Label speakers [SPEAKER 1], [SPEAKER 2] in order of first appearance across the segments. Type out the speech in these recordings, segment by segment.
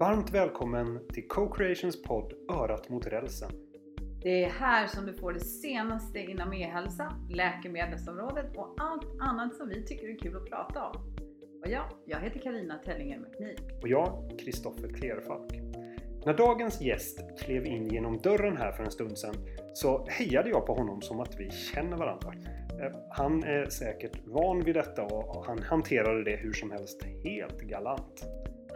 [SPEAKER 1] Varmt välkommen till Co-Creations podd Örat mot rälsen.
[SPEAKER 2] Det är här som du får det senaste inom e-hälsa, läkemedelsområdet och allt annat som vi tycker är kul att prata om. Och ja, jag heter Karina Tellinger McNeil.
[SPEAKER 1] Och jag, Kristoffer Klerfalk. När dagens gäst klev in genom dörren här för en stund sedan så hejade jag på honom som att vi känner varandra. Eh, Han är säkert van vid detta och han hanterade det hur som helst helt galant.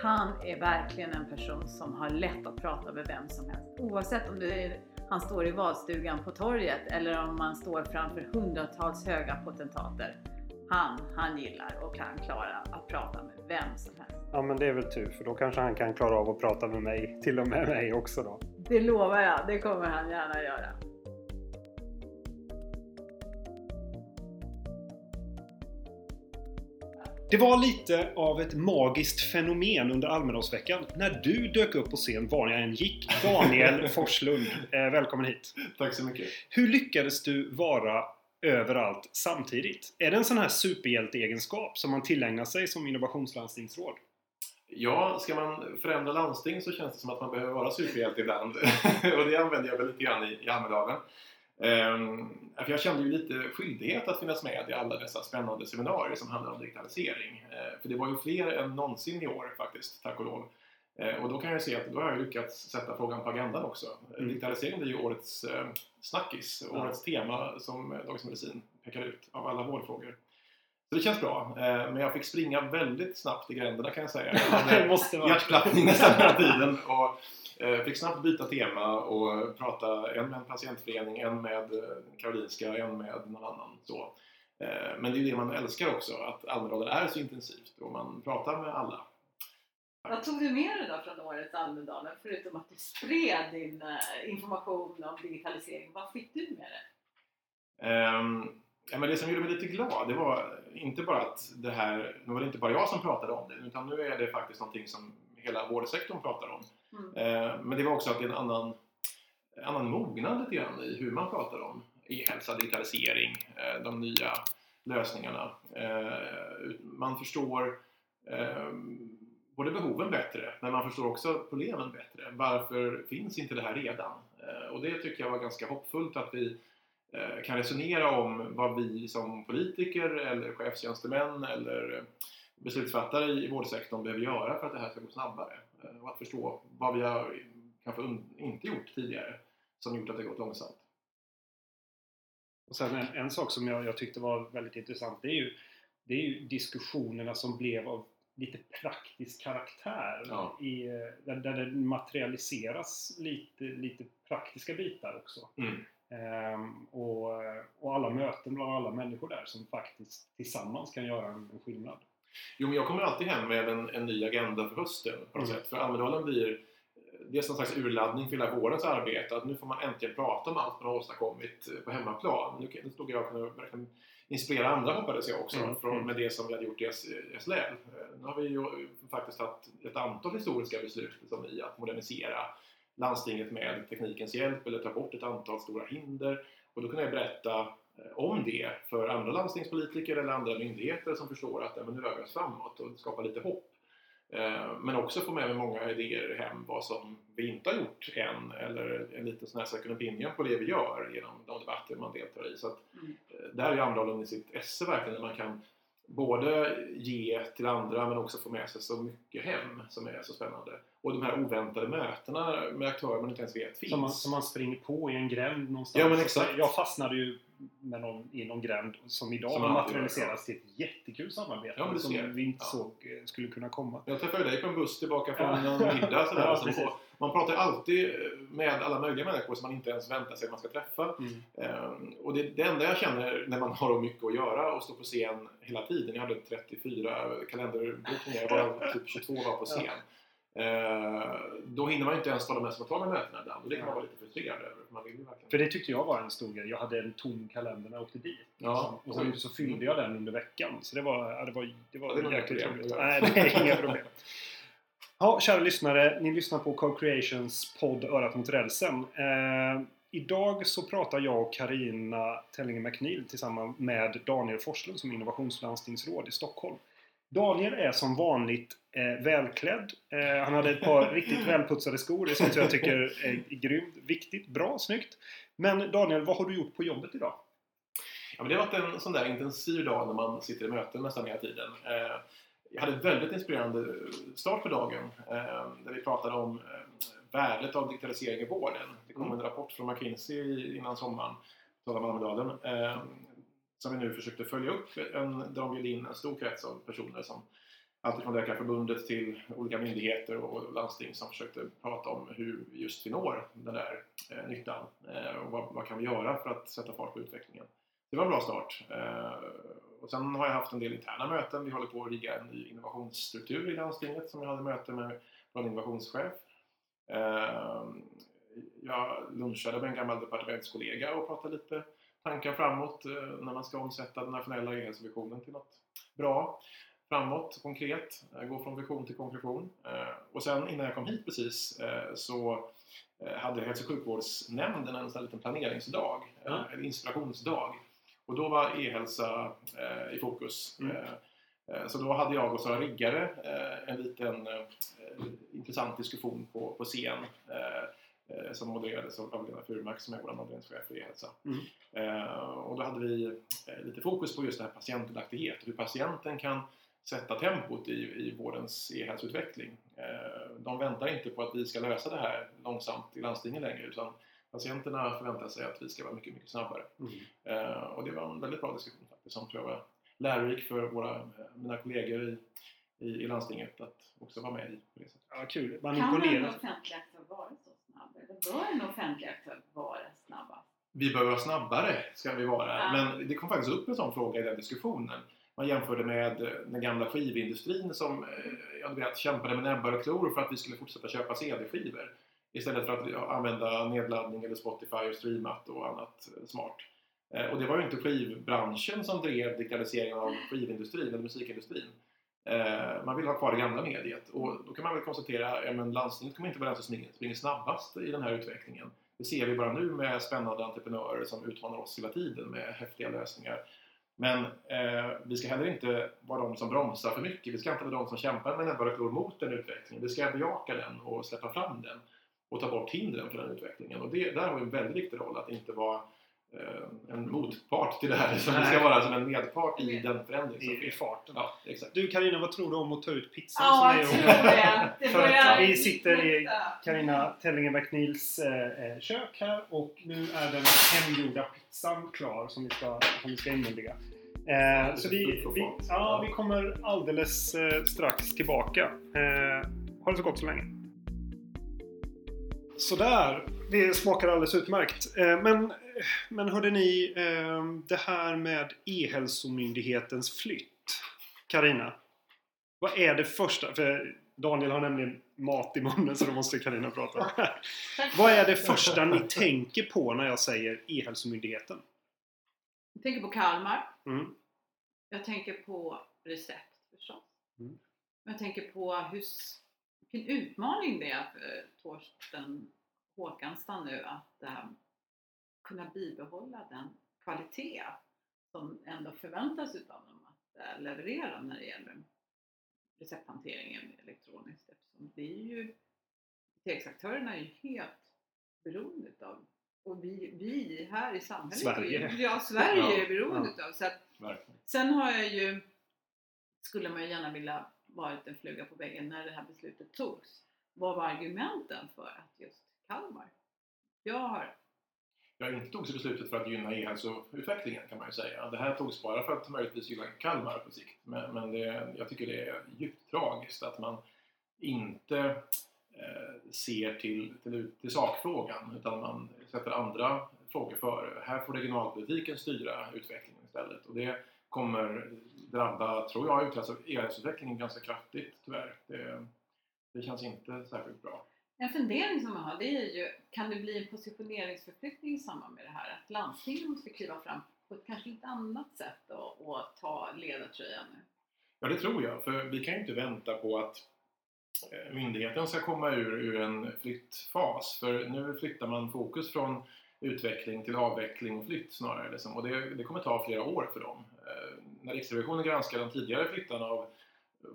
[SPEAKER 2] Han är verkligen en person som har lätt att prata med vem som helst. Oavsett om det är, han står i valstugan på torget eller om man står framför hundratals höga potentater. Han, han gillar och kan klara att prata med vem som helst.
[SPEAKER 1] Ja men det är väl tur för då kanske han kan klara av att prata med mig, till och med mig också då.
[SPEAKER 2] Det lovar jag, det kommer han gärna göra.
[SPEAKER 1] Det var lite av ett magiskt fenomen under Almedalsveckan när du dök upp på scen var jag än gick. Daniel Forslund, eh, välkommen hit.
[SPEAKER 3] Tack så mycket.
[SPEAKER 1] Hur lyckades du vara överallt samtidigt? Är det en sån här superhjälteegenskap som man tillägnar sig som innovationslandstingsråd?
[SPEAKER 3] Ja, ska man förändra landsting så känns det som att man behöver vara superhjälte ibland. och det använder jag väl lite grann i, i Almedalen. Ehm, jag kände ju lite skyldighet att finnas med i alla dessa spännande seminarier som handlar om digitalisering. Ehm, för det var ju fler än någonsin i år faktiskt, tack och lov. Ehm, och då kan jag se att då har jag lyckats sätta frågan på agendan också.
[SPEAKER 1] Mm.
[SPEAKER 3] Digitalisering blir ju årets snackis,
[SPEAKER 1] Ja.
[SPEAKER 3] årets tema som Dagens Medicin pekar ut av alla vårdfrågor. Så det känns bra. Eh, men jag fick springa väldigt snabbt i gränderna kan jag säga. Hade
[SPEAKER 1] måste
[SPEAKER 3] hjärtklappning nästan hela tiden. Och eh, fick snabbt byta tema och prata en med en patientförening, en med eh, Karolinska, en med någon annan. Så. Men det är ju det man älskar också, att Almedalen är så intensivt och man pratar med alla.
[SPEAKER 2] Vad tog du med dig då från årets Almedalen? Förutom att du spred din information om digitalisering. Vad fick du med dig?
[SPEAKER 3] Ehm, ja, men det som gjorde mig lite glad, det var inte bara att det här, nu var det inte bara jag som pratade om det, utan nu är det faktiskt någonting som hela vårdsektorn pratar om.
[SPEAKER 2] Mm.
[SPEAKER 3] Eh, Men det var också att det är en annan, annan mognad lite grann i hur man pratar om e-hälsa, digitalisering, eh, de nya lösningarna. Eh, Man förstår eh, både behoven bättre, men man förstår också problemen bättre. Varför finns inte det här redan? Eh, Och det tycker jag var ganska hoppfullt att vi kan resonera om vad vi som politiker eller chefstjänstemän eller beslutsfattare i vårdsektorn behöver göra för att det här ska gå snabbare. Eh, Och att förstå vad vi har kanske inte gjort tidigare som gjort att det gått långsamt.
[SPEAKER 1] Och sen en, en sak som jag, jag tyckte var väldigt intressant det är, ju, det är ju diskussionerna som blev av lite praktisk karaktär.
[SPEAKER 3] Ja.
[SPEAKER 1] I, eh, där, där det materialiseras lite, lite praktiska bitar också.
[SPEAKER 3] Mm.
[SPEAKER 1] Ehm, och, och alla möten bland alla människor där som faktiskt tillsammans kan göra en, en skillnad.
[SPEAKER 3] Jo, men jag kommer alltid hem med en, en ny agenda för hösten på något
[SPEAKER 1] Mm.
[SPEAKER 3] sätt. För Almedalen blir dels någon slags urladdning för hela vårens arbete. Att nu får man äntligen prata om allt man har åstadkommit på hemmaplan. Nu, nu stod jag och kunde verkligen inspirera andra hoppades jag också
[SPEAKER 1] Mm.
[SPEAKER 3] från,
[SPEAKER 1] Mm.
[SPEAKER 3] med det som vi hade gjort i SLL. Eh, Nu har vi ju faktiskt haft ett antal historiska beslut som i att modernisera landstinget med teknikens hjälp eller ta bort ett antal stora hinder. Och då kunde jag berätta eh, om det för andra landstingspolitiker eller andra myndigheter som förstår att men nu rör vi oss framåt och skapa lite hopp. Eh, Men också få med mig många idéer hem vad som vi inte har gjort än eller en liten sån här second opinion på det vi gör genom de debatter man deltar i. Så att,
[SPEAKER 2] Mm.
[SPEAKER 3] eh, där är ju Almedalen i sitt esse verkligen när man kan både ge till andra men också få med sig så mycket hem som är så spännande. Och de här oväntade mötena med aktörer man inte ens vet finns.
[SPEAKER 1] Som man, som man springer på i en gränd någonstans.
[SPEAKER 3] Ja, men exakt.
[SPEAKER 1] Jag fastnade ju med någon, i någon gränd som idag
[SPEAKER 3] Som
[SPEAKER 1] materialiserats till ett jättekul samarbete
[SPEAKER 3] Ja,
[SPEAKER 1] som vi inte
[SPEAKER 3] Ja.
[SPEAKER 1] såg eh, skulle kunna komma.
[SPEAKER 3] Jag träffade dig på en buss tillbaka från
[SPEAKER 1] Ja.
[SPEAKER 3] en middag. Sådär,
[SPEAKER 1] Ja,
[SPEAKER 3] på- man pratar ju alltid med alla möjliga människor som man inte ens väntar sig att man ska träffa.
[SPEAKER 1] Mm.
[SPEAKER 3] Ehm, och det, det enda jag känner när man har mycket att göra och står på scen hela tiden. Jag hade 34 kalenderbokningar varav typ 22 var på scen. Ehm, då hinner man ju inte ens de här spontana mötena ibland och det kan man vara lite frustrerad över. för Man vill verkligen...
[SPEAKER 1] För det tyckte jag var en stor grej. Jag hade en tom kalender när jag åkte dit.
[SPEAKER 3] Ja.
[SPEAKER 1] Och sen så fyllde jag den under veckan. Så det var, det var, det var
[SPEAKER 3] Ja, det nog
[SPEAKER 1] jäkligt roligt. Nej, det är inga problem. Ja, kära lyssnare. Ni lyssnar på Co-Creations podd Örat mot rälsen. Eh, idag så pratar jag och Karina Tellinger McNeil tillsammans med Daniel Forslund som är innovationslandstingsråd i Stockholm. Daniel är som vanligt Eh, välklädd. Eh, han hade ett par riktigt välputsade skor. Det är sånt jag tycker är grymt. Viktigt, bra, snyggt. Men Daniel, vad har du gjort på jobbet idag?
[SPEAKER 3] Ja, men det har varit en sån där intensiv dag när man sitter i möten nästan hela tiden. Eh, jag hade en väldigt inspirerande start på dagen eh, där vi pratade om eh, värdet av digitalisering i vården. Det kom
[SPEAKER 1] Mm.
[SPEAKER 3] en rapport från McKinsey innan sommaren, talar man om Almedalen, eh, som vi nu försökte följa upp. En, där de bjöd in en stor krets av personer som alltifrån Läkarförbundet till olika myndigheter och landsting som försökte prata om hur just vi når den där eh, nyttan eh, och vad, vad kan vi göra för att sätta fart på utvecklingen. Det var en bra start. Eh, och sen har jag haft en del interna möten. Vi håller på att rigga en ny innovationsstruktur i landstinget som jag hade möte med vår innovationschef. Eh, jag lunchade med en gammal departementskollega och pratade lite tankar framåt eh, när man ska omsätta den nationella e-hälsovisionen till något bra framåt, konkret, gå från vision till konkretion. Och sen innan jag kom hit precis så hade Hälso och sjukvårdsnämnden en sån liten planeringsdag, eh, en inspirationsdag. Och då var e-hälsa eh, i fokus.
[SPEAKER 1] Mm.
[SPEAKER 3] Eh, eh, Så då hade jag och Sara Riggare eh, en liten eh, intressant diskussion på, på scen eh, som modererades av Lena Furmark som är vår avdelningschef för e-hälsa.
[SPEAKER 1] Mm.
[SPEAKER 3] Och då hade vi lite fokus på just det här patientdelaktighet, hur patienten kan sätta tempot i, i vårdens e-hälsoutveckling. Eh, De väntar inte på att vi ska lösa det här långsamt i landstingen längre utan patienterna förväntar sig att vi ska vara mycket, mycket snabbare.
[SPEAKER 1] Mm.
[SPEAKER 3] Eh, Och det var en väldigt bra diskussion faktiskt som tror jag var lärorik för våra, eh, mina kollegor i, i, i landstinget att också vara med i på det sättet.
[SPEAKER 1] Ja, kul. Man
[SPEAKER 2] Kan en offentlig aktör vara så snabb? Eller bör en offentlig aktör vara snabbast?
[SPEAKER 3] Vi behöver vara snabbare, ska vi vara.
[SPEAKER 2] Ja.
[SPEAKER 3] Men det kom faktiskt upp en sån fråga i den diskussionen. Man jämförde med eh, den gamla skivindustrin som eh, jag vet, kämpade med näbbar och klor för att vi skulle fortsätta köpa CD-skivor. Istället för att använda nedladdning eller Spotify och streamat och annat eh, smart. Eh, och det var ju inte skivbranschen som drev digitaliseringen av skivindustrin eller musikindustrin. Eh, man vill ha kvar det gamla mediet och då kan man väl konstatera att landstinget kommer inte vara den som springer, springer snabbast i den här utvecklingen. Det ser vi bara nu med spännande entreprenörer som utmanar oss hela tiden med häftiga lösningar. Men eh, vi ska heller inte vara de som bromsar för mycket. Vi ska inte vara de som kämpar med näbbar och klor mot den utvecklingen. Vi ska bejaka den och släppa fram den och ta bort hindren för den utvecklingen. Och det, där har vi en väldigt viktig roll att inte vara eh, en motpart till det här. Utan vi ska
[SPEAKER 1] Nej.
[SPEAKER 3] vara som en medpart i den förändring som
[SPEAKER 1] I, i farten.
[SPEAKER 3] Ja, exakt.
[SPEAKER 1] Du Carina, vad tror du om att ta ut pizzan
[SPEAKER 2] Ja,
[SPEAKER 1] som
[SPEAKER 2] jag
[SPEAKER 1] är
[SPEAKER 2] tror det. Det
[SPEAKER 1] För att vi sitter i. Carina Tellinger McNeils eh, eh, kök här och nu är den hemgjorda pizzan klar som vi ska, som vi ska inmundiga. Eh, så vi, vi, ja, vi kommer alldeles eh, strax tillbaka. Eh, ha det så gott så länge. Sådär, det smakar alldeles utmärkt. Eh, men, men hörde ni, eh, det här med E-hälsomyndighetens flytt. Karina, vad är det första? För Daniel har nämligen mat i munnen så då måste Karina prata. vad är det första ni tänker på när jag säger E-hälsomyndigheten?
[SPEAKER 2] Jag tänker på Kalmar.
[SPEAKER 1] Mm.
[SPEAKER 2] Jag tänker på recept förstås.
[SPEAKER 1] Mm.
[SPEAKER 2] Jag tänker på hur, vilken utmaning det är för Torsten Håkansson nu att eh, kunna bibehålla den kvalitet som ändå förväntas utav dem att eh, leverera när det gäller recepthanteringen elektroniskt eftersom det är ju apoteksaktörerna är ju helt beroende utav och vi, vi här i samhället
[SPEAKER 1] Sverige.
[SPEAKER 2] är ja, Sverige
[SPEAKER 3] Ja,
[SPEAKER 2] är beroende utav så att
[SPEAKER 3] Verkligen.
[SPEAKER 2] Sen har jag ju, skulle man ju gärna vilja varit en fluga på väggen när det här beslutet togs. Vad var argumenten för att just Kalmar? Jag har,
[SPEAKER 3] Jag inte togs beslutet för att gynna e-hälsoutvecklingen kan man ju säga. Det här togs bara för att möjligtvis gynna Kalmar på sikt. Men, men det, jag tycker det är djupt tragiskt att man inte eh, ser till, till, till sakfrågan utan man sätter andra frågor före. Här får regionalpolitiken styra utvecklingen istället. Och det kommer drabba, tror jag, e-hälsoutvecklingen ganska kraftigt tyvärr. Det, det känns inte särskilt bra.
[SPEAKER 2] en fundering som jag har det är ju, kan det bli en positioneringsförflyttning i samband med det här? Att landstingen måste kliva fram på ett kanske lite annat sätt och, och ta ledartröjan nu?
[SPEAKER 3] Ja, det tror jag. För vi kan ju inte vänta på att eh, myndigheten ska komma ur, ur en flyttfas. För nu flyttar man fokus från utveckling till avveckling och flytt snarare. Liksom. Och det, det kommer ta flera år för dem. Eh, När Riksrevisionen granskar de tidigare flyttarna av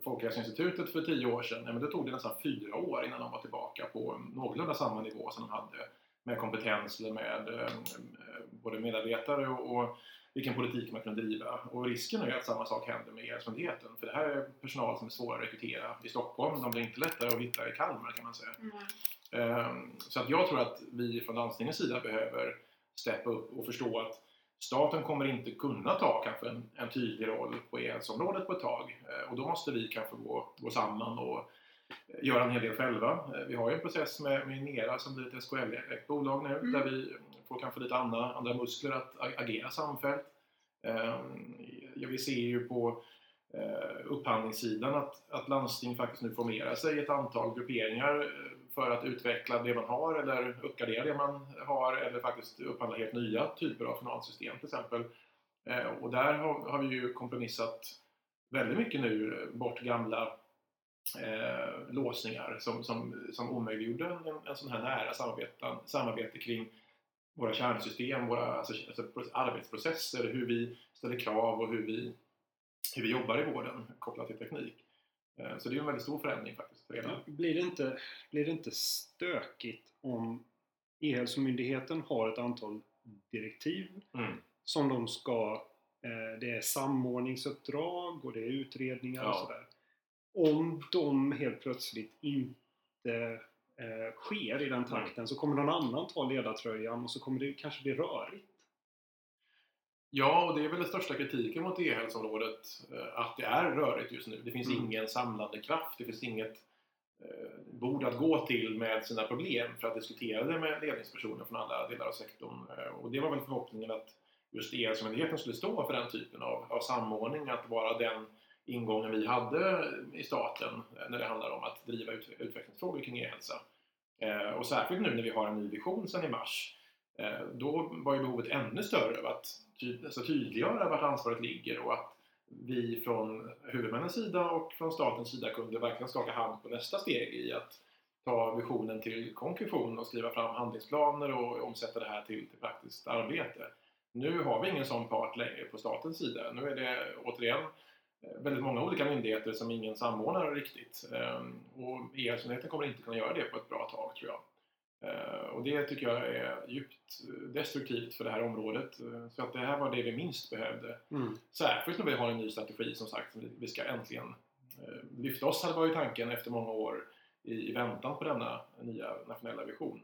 [SPEAKER 3] Folkhälsoinstitutet för tio år sedan, men det tog det nästan fyra år innan de var tillbaka på någorlunda samma nivå som de hade med kompetens med eh, både medarbetare och, vilken politik man kunde driva. Och risken är att samma sak händer med E-hälsomyndigheten. För det här är personal som är svåra att rekrytera i Stockholm. De blir inte lättare att hitta i Kalmar kan man säga. Mm. Så att jag tror att vi från landstingens sida behöver steppa upp och förstå att staten kommer inte kunna ta kanske en, en tydlig roll på e-hälsoområdet på ett tag. Eh, och då måste vi kanske gå, gå samman och göra en hel del själva. Eh, vi har ju en process med, med Nera som blir ett SKL-ägt bolag nu mm. där vi får kanske lite andra, andra muskler att agera samfällt. Ehm, vi ser ju på eh, upphandlingssidan att, att landsting faktiskt nu formerar sig i ett antal grupperingar eh, för att utveckla det man har eller uppgradera det man har eller faktiskt upphandla helt nya typer av journalsystem till exempel. Eh, och där har, har vi ju kompromissat väldigt mycket nu bort gamla eh, låsningar som, som, som omöjliggjorde en, en sån här nära samarbete, samarbete kring våra kärnsystem, våra alltså, alltså, arbetsprocesser, hur vi ställer krav och hur vi, hur vi jobbar i vården kopplat till teknik. Eh, så det är en väldigt stor förändring faktiskt. Redan.
[SPEAKER 1] Blir, det inte, blir det inte stökigt om E-hälsomyndigheten har ett antal direktiv mm. som de ska... Eh, det är samordningsuppdrag och det är utredningar ja. och sådär om de helt plötsligt inte eh, sker i den takten så kommer någon annan ta ledartröjan och så kommer det kanske bli rörigt.
[SPEAKER 3] Ja, och det är väl den största kritiken mot e-hälsoområdet, eh, att det är rörigt just nu. Det finns mm. ingen samlande kraft, det finns inget eh, bord att gå till med sina problem för att diskutera det med ledningspersoner från alla delar av sektorn. Eh, och det var väl förhoppningen att just E-hälsomyndigheten skulle stå för den typen av, av samordning, att vara den ingången vi hade i staten när det handlar om att driva ut, utvecklingsfrågor kring e-hälsa. Eh, och särskilt nu när vi har en ny vision sedan i mars, Eh, då var ju behovet ännu större av att ty alltså tydliggöra vart ansvaret ligger och att vi från huvudmännens sida och från statens sida kunde verkligen skaka hand på nästa steg i att ta visionen till konkretion och skriva fram handlingsplaner och omsätta det här till, till praktiskt arbete. Nu har vi ingen sån part längre på statens sida. Nu är det återigen eh, väldigt många olika myndigheter som ingen samordnar riktigt. Ehm, och E-hälsomyndigheten kommer inte kunna göra det på ett bra tag tror jag. Eh, och det tycker jag är djupt destruktivt för det här området. Eh, så att det här var det vi minst behövde. Mm. Särskilt när vi har en ny strategi som sagt, vi ska äntligen lyfta oss, hade varit tanken efter många år i, väntan på denna nya nationella vision.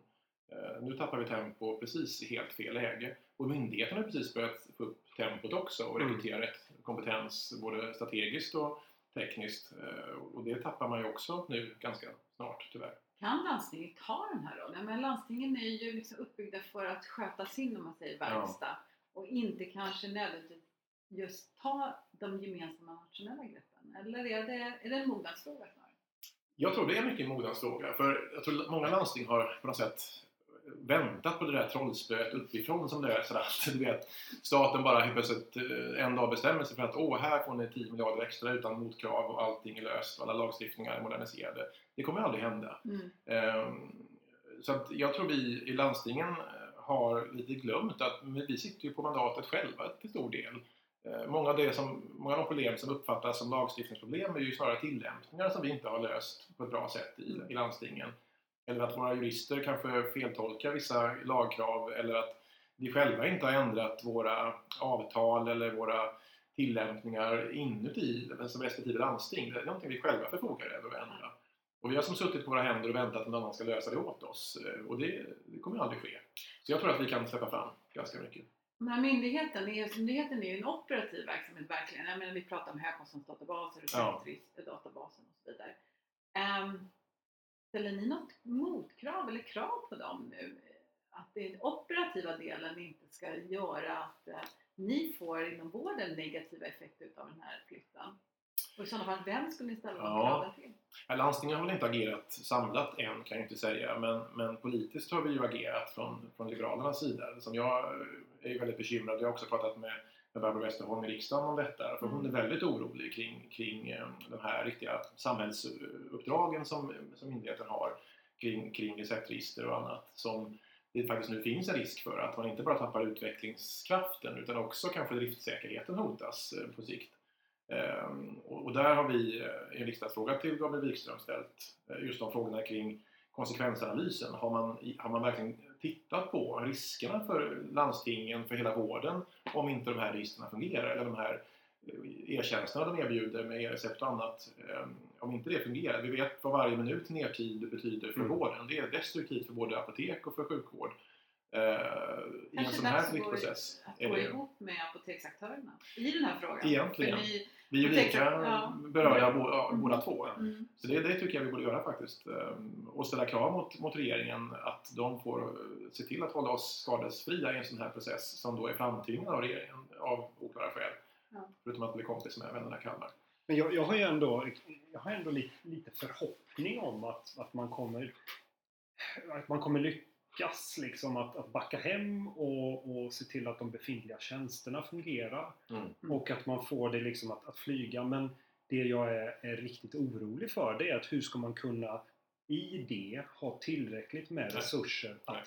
[SPEAKER 3] Nu tappar vi tempo precis i helt fel läge. Och myndigheten har precis börjat få upp tempot också och mm. rekrytera rätt kompetens både strategiskt och tekniskt. Eh, och det tappar man ju också nu ganska snart tyvärr.
[SPEAKER 2] Kan landstinget ta den här rollen? Men landstingen är ju liksom uppbyggda för att sköta sin, om man säger, verkstad ja. och inte kanske nödvändigtvis just ta de gemensamma nationella greppen. Eller är det, är det en mognadsfråga snarare?
[SPEAKER 3] Jag tror det är mycket en mognadsfråga. För jag tror många landsting har på något sätt väntat på det där trollspöet uppifrån som löser allt. Du vet, staten bara helt plötsligt eh, en dag bestämmer sig för att åh, här får ni 10 miljarder extra utan motkrav och allting är löst och alla lagstiftningar är moderniserade. Det kommer aldrig hända. Mm. Ehm, så jag tror vi i landstingen eh, har lite glömt att vi sitter ju på mandatet själva till stor del. Eh, många av, det som, många av de problem som uppfattas som lagstiftningsproblem är ju snarare tillämpningar som vi inte har löst på ett bra sätt i, i landstingen. Eller att våra jurister kanske feltolkar vissa lagkrav eller att vi själva inte har ändrat våra avtal eller våra tillämpningar inuti respektive landsting. Det är någonting vi själva förfogar över att ändra. Och vi har som suttit på våra händer och väntat att någon annan ska lösa det åt oss. Och det, det kommer aldrig ske. Så jag tror att vi kan släppa fram ganska mycket.
[SPEAKER 2] Den här myndigheten, EUS-myndigheten är ju en operativ verksamhet verkligen. Jag menar, vi pratar om högkostnadsdatabaser och ja. databasen och så vidare. Um, Ställer ni något motkrav eller krav på dem nu? Att den operativa delen inte ska göra att eh, ni får inom vården negativa effekter av den här flytten? Och i sådana fall, vem skulle ni ställa ja. kraven till?
[SPEAKER 3] Ja, landstingen har väl inte agerat samlat än kan jag inte säga, men, men politiskt har vi ju agerat från, från Liberalernas sida. Som jag är väldigt bekymrad. Jag har också pratat med Barbro Westerholm i riksdagen om detta. För hon är mm. väldigt orolig kring, kring eh, de här riktiga samhällsuppdragen som, som myndigheten har kring, kring receptregister och annat. Som det faktiskt nu finns en risk för att man inte bara tappar utvecklingskraften utan också kanske driftsäkerheten hotas eh, på sikt. Ehm, och där har vi eh, i en riksdagsfråga till Gabriel Wikström ställt just de frågorna kring konsekvensanalysen. Har man, har man verkligen tittat på riskerna för landstingen, för hela vården, om inte de här registren fungerar? Eller de här eh, e-tjänsterna de erbjuder med e-recept och annat, eh, om inte det fungerar. Vi vet vad varje minut nertid betyder för
[SPEAKER 1] Mm.
[SPEAKER 3] vården. Det är destruktivt för både apotek och för sjukvård. Eh, I en
[SPEAKER 2] Kanske
[SPEAKER 3] sån här
[SPEAKER 2] dags att gå-
[SPEAKER 3] flyttprocess.
[SPEAKER 2] Att gå ihop med apoteksaktörerna i den här frågan.
[SPEAKER 3] Egentligen.
[SPEAKER 2] Ni,
[SPEAKER 3] Vi är ju lika
[SPEAKER 2] Ja.
[SPEAKER 3] berörda
[SPEAKER 2] Mm.
[SPEAKER 3] båda två.
[SPEAKER 2] mm,
[SPEAKER 3] Så det, det tycker jag vi borde göra faktiskt. Ehm, Och ställa krav mot, mot regeringen att de får eh, se till att hålla oss skadesfria i en sån här process som då är framtvingad av regeringen av oklara skäl.
[SPEAKER 2] Ja.
[SPEAKER 3] Förutom att det blir kompis med vännerna Kalmar.
[SPEAKER 1] Men jag, jag har ju ändå, jag har ändå lite, lite förhoppning om att, att, man kommer, att man kommer lyckas liksom att, att backa hem och, och se till att de befintliga tjänsterna fungerar.
[SPEAKER 3] Mm.
[SPEAKER 1] Och att man får det liksom att, att flyga. Men det jag är, är riktigt orolig för det är att hur ska man kunna i det ha tillräckligt med
[SPEAKER 3] Nej.
[SPEAKER 1] resurser att,
[SPEAKER 3] Nej.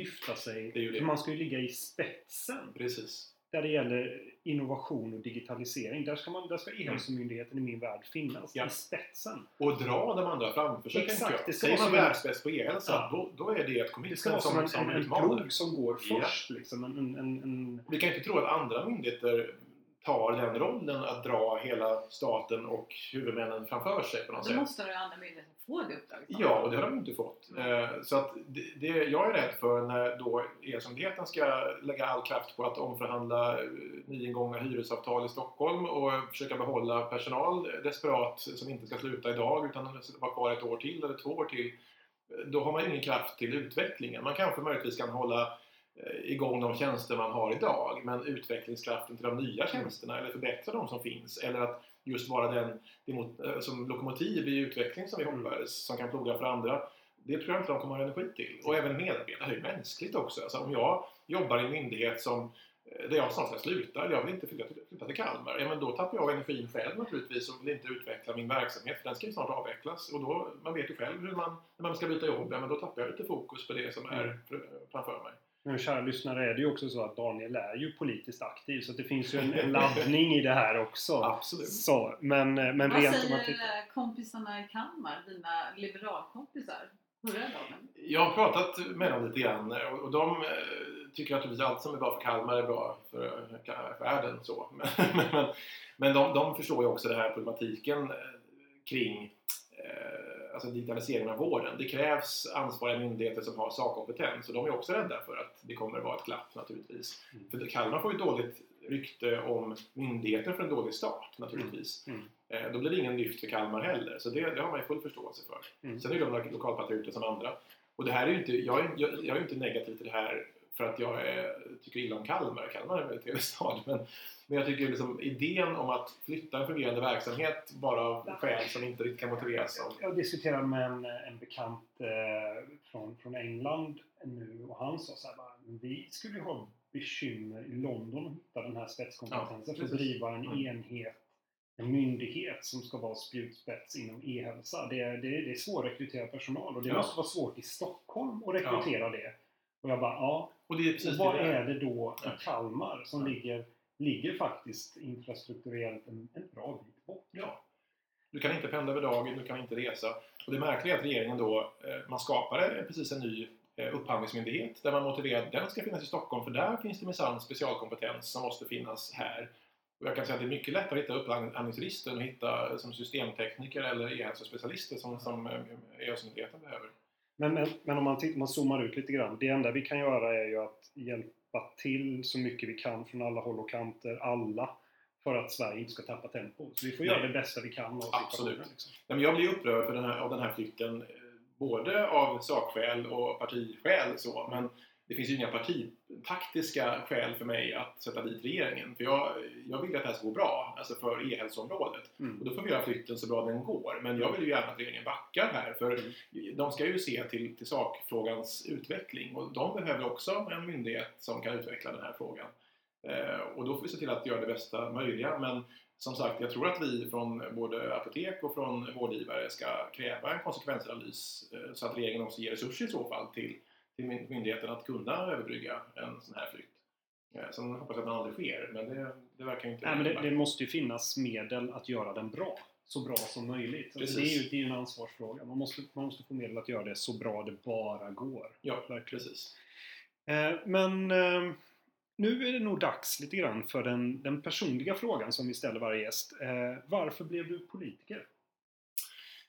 [SPEAKER 1] lyfta sig.
[SPEAKER 3] Det det.
[SPEAKER 1] För man ska ju ligga i spetsen
[SPEAKER 3] Precis.
[SPEAKER 1] Där det gäller innovation och digitalisering. Där ska, man, där ska E-hälsomyndigheten i min värld finnas.
[SPEAKER 3] Ja.
[SPEAKER 1] I spetsen.
[SPEAKER 3] Och dra de andra framför sig
[SPEAKER 1] Exakt, det ska
[SPEAKER 3] Säger
[SPEAKER 1] som en-
[SPEAKER 3] världsbäst på e-hälsa,
[SPEAKER 1] Ja.
[SPEAKER 3] då, då är det ett
[SPEAKER 1] vara
[SPEAKER 3] commitment
[SPEAKER 1] som en, en, en plog som går
[SPEAKER 3] Ja.
[SPEAKER 1] först. Liksom. En, en, en, en,
[SPEAKER 3] Vi kan inte tro att andra myndigheter tar den rollen att dra hela staten och huvudmännen framför sig på något
[SPEAKER 2] Då
[SPEAKER 3] sätt.
[SPEAKER 2] måste de andra myndigheterna få det uppdraget.
[SPEAKER 3] Ja, och det har de inte fått. Eh, Så att det, det jag är rädd för när då E-myndigheten ska lägga all kraft på att omförhandla eh, nyingångna hyresavtal i Stockholm och försöka behålla personal desperat som inte ska sluta idag utan vara kvar ett år till eller två år till. eh, Då har man ingen kraft till utvecklingen. Man kanske möjligtvis kan hålla igång de tjänster man har idag men utvecklingskraften till de nya tjänsterna eller förbättra de som finns eller att just vara den eh, som lokomotiv i utveckling som vi
[SPEAKER 1] Mm.
[SPEAKER 3] hoppades, som kan ploga för andra. Det tror jag inte de kommer ha energi till. Och även medarbetare, det är ju mänskligt också. Alltså om jag jobbar i en myndighet som eh, där jag snart ska sluta, eller jag vill inte flytta till, flytta till Kalmar, ja, men då tappar jag energin själv naturligtvis och vill inte utveckla min verksamhet för den ska ju snart avvecklas. Och då, man vet ju själv hur man, när man ska byta jobb, ja, men då tappar jag lite fokus på det som är
[SPEAKER 1] Mm.
[SPEAKER 3] fr- framför mig.
[SPEAKER 1] Men kära lyssnare är det ju också så att Daniel är ju politiskt aktiv så det finns ju en, en laddning i det här också.
[SPEAKER 3] Absolut.
[SPEAKER 1] Så, men, men
[SPEAKER 2] Vad
[SPEAKER 1] rent om
[SPEAKER 2] säger
[SPEAKER 1] man tittar...
[SPEAKER 2] eh, kompisarna i Kalmar, dina liberalkompisar? Hur är de?
[SPEAKER 3] Jag har pratat med dem lite grann och de eh, tycker naturligtvis allt som är bra för Kalmar är bra för, för världen. Så. Men, men, men de, de förstår ju också den här problematiken eh, kring eh, alltså digitaliseringen av vården. Det krävs ansvariga myndigheter som har sakkompetens och de är också rädda för att det kommer att vara ett glapp naturligtvis.
[SPEAKER 1] Mm.
[SPEAKER 3] För Kalmar får ju dåligt rykte om myndigheten för en dålig start naturligtvis.
[SPEAKER 1] Mm.
[SPEAKER 3] Eh, Då blir det ingen lyft för Kalmar heller, så det, det har man ju full förståelse för.
[SPEAKER 1] Mm.
[SPEAKER 3] Sen är de lokalpatrioter som andra. Och det här är ju inte, jag, är, jag, jag är ju inte negativ till det här för att jag är, tycker illa om Kalmar. Kalmar är en väldigt trevlig stad. Men, men jag tycker liksom idén om att flytta en fungerande verksamhet bara av skäl som inte riktigt kan motiveras av
[SPEAKER 1] Jag diskuterade med en, en bekant eh, från, från England nu och han sa så här bara, vi skulle ju ha bekymmer i London att hitta den här spetskompetensen
[SPEAKER 3] Ja,
[SPEAKER 1] för att driva en
[SPEAKER 3] Mm.
[SPEAKER 1] enhet, en myndighet som ska vara spjutspets inom e-hälsa. Det, är- det, är- det är svårrekryterad personal och det
[SPEAKER 3] Ja.
[SPEAKER 1] måste vara svårt i Stockholm att rekrytera det. Och jag bara, ja,
[SPEAKER 3] Och det är precis
[SPEAKER 1] och vad
[SPEAKER 3] det
[SPEAKER 1] är det då i Kalmar som ligger, ligger faktiskt infrastrukturellt en, en bra bit bort?
[SPEAKER 3] Ja. Du kan inte pendla över dagen, du kan inte resa. Och det märkliga är att regeringen då, eh, man skapade precis en ny eh, upphandlingsmyndighet där man motiverar att den ska finnas i Stockholm för där finns det minsann specialkompetens som måste finnas här. Och jag kan säga att det är mycket lättare att hitta upphandlingsregister än att hitta som systemtekniker eller e-hälsospecialister som, som eh, E-hälsomyndigheten behöver.
[SPEAKER 1] Men, men, men om man, titt- man zoomar ut lite grann. Det enda vi kan göra är ju att hjälpa till så mycket vi kan från alla håll och kanter, alla, för att Sverige inte ska tappa tempo. Så vi får
[SPEAKER 3] Nej.
[SPEAKER 1] göra det bästa vi kan av.
[SPEAKER 3] Absolut.
[SPEAKER 1] Liksom.
[SPEAKER 3] Nej, men jag blir upprörd för den här, av den här flytten, eh, både av sakskäl och partiskäl. Så, men det finns ju inga partitaktiska skäl för mig att sätta dit regeringen. För jag, jag vill att det här ska gå bra, alltså för e-hälsoområdet. Och
[SPEAKER 1] Mm.
[SPEAKER 3] då får vi göra flytten så bra den går. Men jag vill ju gärna att regeringen backar här, för
[SPEAKER 1] Mm.
[SPEAKER 3] de ska ju se till, till sakfrågans utveckling. Och de behöver också en myndighet som kan utveckla den här frågan. Eh, och då får vi se till att göra det bästa möjliga. Men som sagt, jag tror att vi från både apotek och från vårdgivare ska kräva en konsekvensanalys eh, så att regeringen också ger resurser i så fall till, till myn- myndigheten att kunna överbrygga en sån här flytt. Eh, Sen hoppas jag att den aldrig sker, men det, Det verkar inte...
[SPEAKER 1] Nej, men det, det måste ju finnas medel att göra den bra. Så bra som möjligt. Alltså, det, är ju, det är en ansvarsfråga. Man måste, man måste få medel att göra det så bra det bara går.
[SPEAKER 3] Ja,
[SPEAKER 1] Verkligen.
[SPEAKER 3] precis.
[SPEAKER 1] Eh, men eh, nu är det nog dags lite grann för den, den personliga frågan som vi ställer varje gäst. Eh, varför blev du politiker?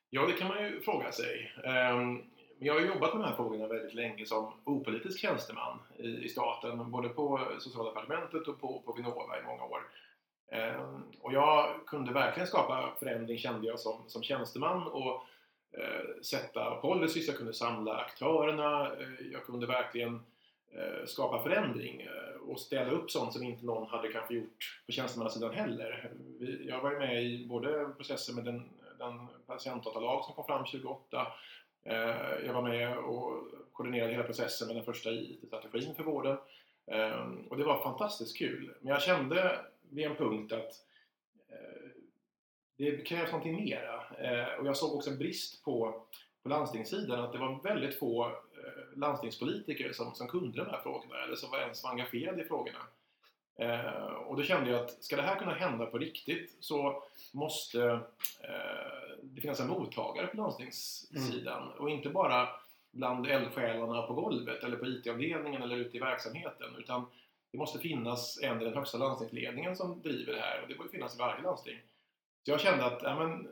[SPEAKER 3] Ja, det kan man ju fråga sig. Ehm, men jag har jobbat med de här frågorna väldigt länge som opolitisk tjänsteman i, i staten, både på Socialdepartementet och på, på Vinnova i många år. Eh, Och jag kunde verkligen skapa förändring kände jag som, som tjänsteman och eh, sätta policies, jag kunde samla aktörerna, eh, jag kunde verkligen eh, skapa förändring eh, och ställa upp sånt som inte någon hade kanske gjort på tjänstemannasidan heller. Vi, jag var ju med i både processer med den, den patientdatalag som kom fram 2008 Eh, jag var med och koordinerade hela processen med den första IT-strategin för vården. Eh, Och det var fantastiskt kul. Men jag kände vid en punkt att eh, det krävs någonting mera. Eh, Och jag såg också en brist på, på landstingssidan, att det var väldigt få eh, landstingspolitiker som, som kunde de här frågorna eller som var ens var engagerade i frågorna. Eh, Och då kände jag att ska det här kunna hända på riktigt så måste eh, det finnas en mottagare på landstingssidan och inte bara bland eldsjälarna på golvet eller på IT-avdelningen eller ute i verksamheten utan det måste finnas en i den högsta landstingsledningen som driver det här och det borde finnas i varje landsting. Så jag kände att ja, men,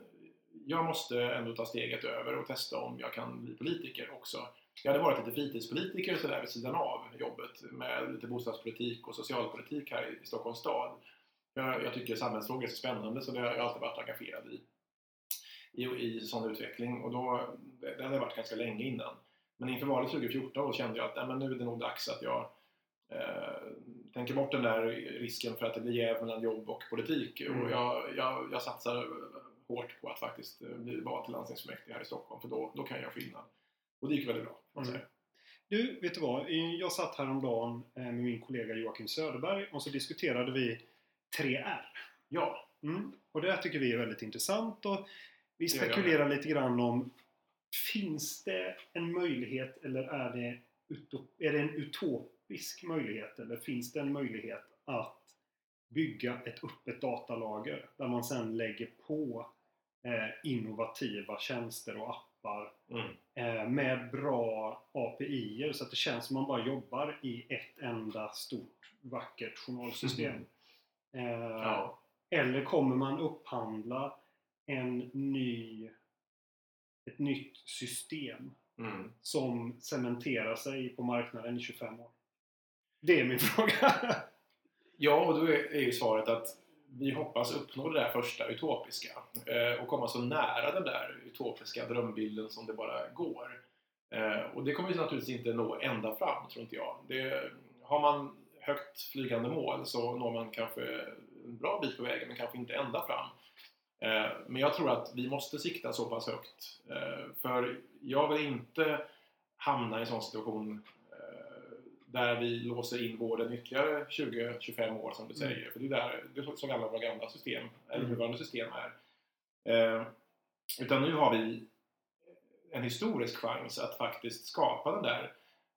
[SPEAKER 3] jag måste ändå ta steget över och testa om jag kan bli politiker också. Jag hade varit lite fritidspolitiker sådär vid sidan av jobbet med lite bostadspolitik och socialpolitik här i Stockholms stad. Jag, jag tycker samhällsfrågor är så spännande så det har jag alltid varit engagerad i i, i sån utveckling och då, det, hade varit ganska länge innan. Men inför valet 2014 då kände jag att nej, men nu är det nog dags att jag eh, tänker bort den där risken för att det blir jäv mellan jobb och politik
[SPEAKER 1] Mm.
[SPEAKER 3] och jag, jag, jag satsar hårt på att faktiskt eh, bli vald till landstingsfullmäktige här i Stockholm för då, då kan jag göra skillnad. Och det gick väldigt bra,
[SPEAKER 1] Mm. Du, vet du vad? Jag satt häromdagen eh, med min kollega Joakim Söderberg och så diskuterade vi 3R.
[SPEAKER 3] Ja,
[SPEAKER 1] Mm. Och det här tycker vi är väldigt intressant och vi spekulerar lite grann om Finns det en möjlighet eller är det, är det en utopisk möjlighet eller finns det en möjlighet att bygga ett öppet datalager där man sen lägger på innovativa tjänster och appar
[SPEAKER 3] mm.
[SPEAKER 1] eh, med bra API så att det känns som man bara jobbar i ett enda stort vackert journalsystem. Eh,
[SPEAKER 3] ja.
[SPEAKER 1] eller kommer man upphandla en ny, ett nytt system
[SPEAKER 3] Mm.
[SPEAKER 1] som cementerar sig på marknaden i 25 år? Det är min fråga.
[SPEAKER 3] Ja, och då är ju svaret att vi hoppas uppnå det där första utopiska eh, och komma så nära den där utopiska drömbilden som det bara går. Eh, och det kommer vi naturligtvis inte nå ända fram, tror inte jag. Det, har man högt flygande mål så når man kanske en bra bit på vägen, men kanske inte ända fram. Eh, men jag tror att vi måste sikta så pass högt. Eh, för jag vill inte hamna i en sån situation där vi låser in vården ytterligare 20-25 år som du
[SPEAKER 1] Mm.
[SPEAKER 3] säger. För det är, där, det är så gamla våra gamla system, eller
[SPEAKER 1] Mm.
[SPEAKER 3] nuvarande system är. Eh, utan nu har vi en historisk chans att faktiskt skapa den där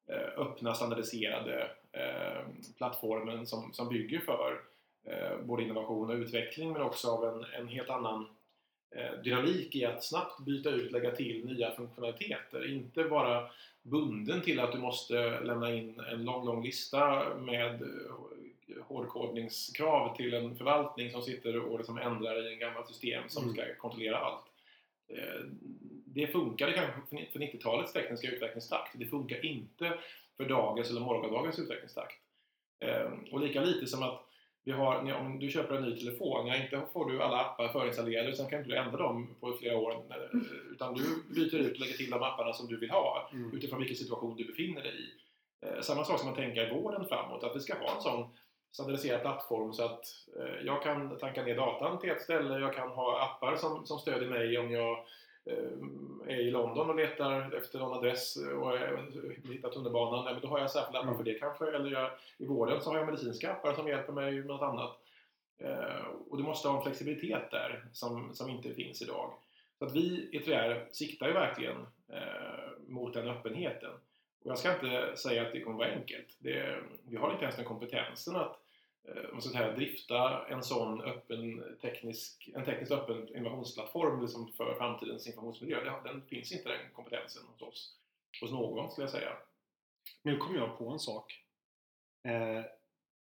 [SPEAKER 3] eh, öppna standardiserade eh, plattformen som, som bygger för eh, både innovation och utveckling men också av en, en helt annan dynamik i att snabbt byta ut, lägga till nya funktionaliteter. Inte vara bunden till att du måste lämna in en lång, lång lista med eh, hårdkodningskrav till en förvaltning som sitter och liksom ändrar i en gammalt system som
[SPEAKER 1] Mm.
[SPEAKER 3] ska kontrollera allt. Eh, Det funkade kanske för- för 90-talets tekniska utvecklingstakt. Det funkar inte för dagens eller morgondagens utvecklingstakt. Eh, Och lika lite som att vi har, om du köper en ny telefon, ja, inte får du alla appar förinstallerade, sen kan inte du ändra dem på flera år. eh, Utan du byter ut och lägger till de apparna som du vill ha
[SPEAKER 1] Mm.
[SPEAKER 3] utifrån vilken situation du befinner dig i. Eh, Samma sak som man tänker i vården framåt, att vi ska ha en sån standardiserad plattform så att eh, jag kan tanka ner datan till ett ställe, jag kan ha appar som, som stödjer mig om jag är i London och letar efter någon adress och eh, hittar tunnelbanan, ja, men då har jag särskilda appar
[SPEAKER 1] Mm.
[SPEAKER 3] för det kanske. Eller jag, i vården så har jag medicinska appar som hjälper mig med något annat. Eh, och du måste ha en flexibilitet där som, som inte finns idag. Så att vi i 3R siktar ju verkligen eh, mot den öppenheten. Och jag ska inte säga att det kommer vara enkelt. Det, vi har inte ens den kompetensen att Eh, vad ska säga, drifta en sån öppen teknisk, en tekniskt öppen innovationsplattform liksom för framtidens informationsmiljö. Den finns inte den kompetensen hos oss, hos någon skulle jag säga.
[SPEAKER 1] Nu kom jag på en sak. Eh,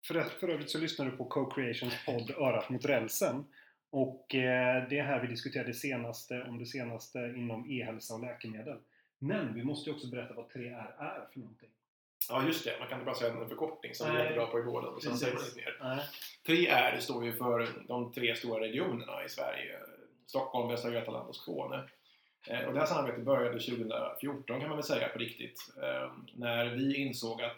[SPEAKER 1] för, för övrigt så lyssnar du på Co-Creations podd Örat mot rälsen. Och eh, det är här vi diskuterar det senaste om det senaste inom e-hälsa och läkemedel. Men vi måste ju också berätta vad 3R är för någonting.
[SPEAKER 3] Ja, just det. Man kan inte bara säga en förkortning som vi är
[SPEAKER 1] Nej.
[SPEAKER 3] jättebra på i vården och sen säger man inte mer.
[SPEAKER 1] Nej.
[SPEAKER 3] 3R står ju för de tre stora regionerna i Sverige. Stockholm, Västra Götaland och Skåne. Eh, Och det här samarbetet började 2014 kan man väl säga på riktigt. eh, När vi insåg att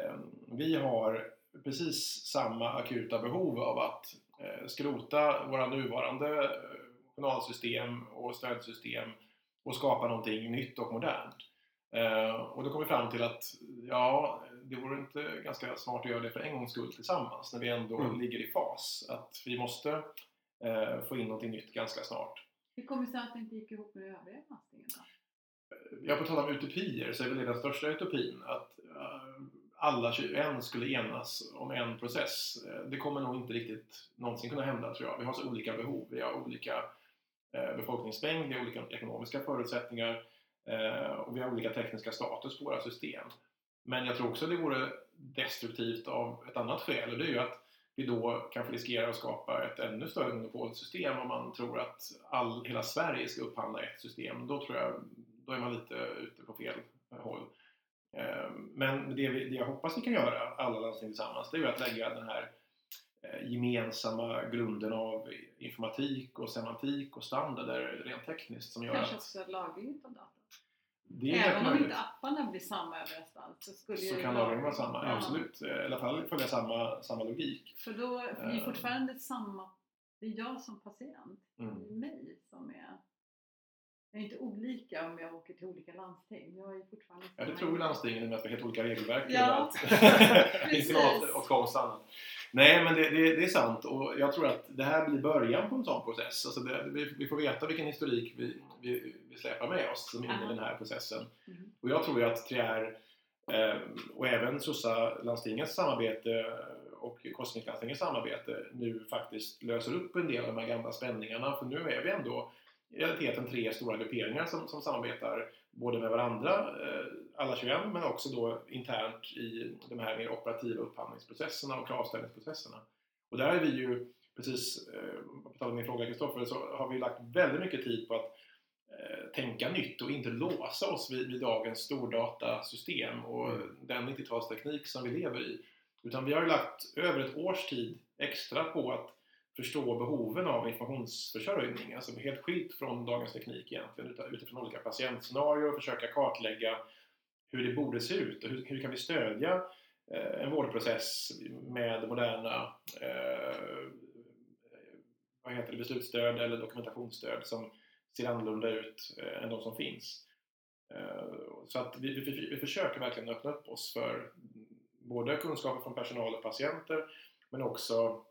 [SPEAKER 3] eh, vi har precis samma akuta behov av att eh, skrota våra nuvarande eh, journalsystem och stödsystem och skapa någonting nytt och modernt. Eh, Och då kom vi fram till att ja, det vore inte ganska smart att göra det för en gångs skull tillsammans när vi ändå
[SPEAKER 1] Mm.
[SPEAKER 3] ligger i fas. Att vi måste eh, få in någonting nytt ganska snart.
[SPEAKER 2] Hur kommer det sig att det inte gick ihop med de övriga landstingen då?
[SPEAKER 3] Jag på tal om utopier så är väl det den största utopin att eh, alla 21 skulle enas om en process. Det kommer nog inte riktigt någonsin kunna hända tror jag. Vi har så olika behov, vi har olika befolkningsmängd, vi har olika ekonomiska förutsättningar och vi har olika tekniska status på våra system. Men jag tror också det vore destruktivt av ett annat skäl och det är ju att vi då kanske riskerar att skapa ett ännu större monopolsystem om man tror att all, hela Sverige ska upphandla ett system. Då tror jag då är man lite ute på fel håll. Eh, Men det, vi, det jag hoppas vi kan göra, alla landsting tillsammans, det är ju att lägga den här eh, gemensamma grunden av informatik och semantik och standarder rent tekniskt som gör
[SPEAKER 2] Kanske
[SPEAKER 3] att
[SPEAKER 2] också lagring av data. Även om inte apparna blir samma överallt så skulle
[SPEAKER 3] Så kan lagringen vara samma,
[SPEAKER 2] Ja.
[SPEAKER 3] absolut. Eh, I alla fall följa samma, samma logik.
[SPEAKER 2] För då är
[SPEAKER 3] Eh.
[SPEAKER 2] fortfarande samma, det är jag som patient,
[SPEAKER 3] Mm.
[SPEAKER 2] det är mig som är jag är inte olika om jag åker till olika landsting. Jag är fortfarande
[SPEAKER 3] Ja, det tror ju landstingen i och med att vi har helt olika regelverk.
[SPEAKER 2] Ja,
[SPEAKER 3] och annat. Nej, men det, det, det är sant och jag tror att det här blir början på en sån process. Alltså det, vi, vi får veta vilken historik vi, vi, vi släpar med oss som är inne i den här processen.
[SPEAKER 2] Mhm.
[SPEAKER 3] Och jag tror ju att Trier eh, och även SOSA-landstingets samarbete och Kosmiklandstingets samarbete nu faktiskt löser upp en del av de här gamla spänningarna. För nu är vi ändå i realiteten tre stora grupperingar som, som samarbetar både med varandra, eh, alla 21, men också då internt i de här mer operativa upphandlingsprocesserna och kravställningsprocesserna. Och där är vi ju, precis eh, på tal om din fråga Kristoffer, så har vi lagt väldigt mycket tid på att eh, tänka nytt och inte låsa oss vid, vid dagens stordatasystem och
[SPEAKER 1] Mm.
[SPEAKER 3] den 90-talsteknik som vi lever i. Utan vi har lagt över ett års tid extra på att förstå behoven av informationsförsörjning, alltså helt skilt från dagens teknik egentligen, utifrån olika patientscenarier och försöka kartlägga hur det borde se ut och hur, hur kan vi stödja eh, en vårdprocess med moderna eh, vad heter det, beslutsstöd eller dokumentationsstöd som ser annorlunda ut eh, än de som finns. Eh, så att vi, vi, vi försöker verkligen öppna upp oss för både kunskaper från personal och patienter men också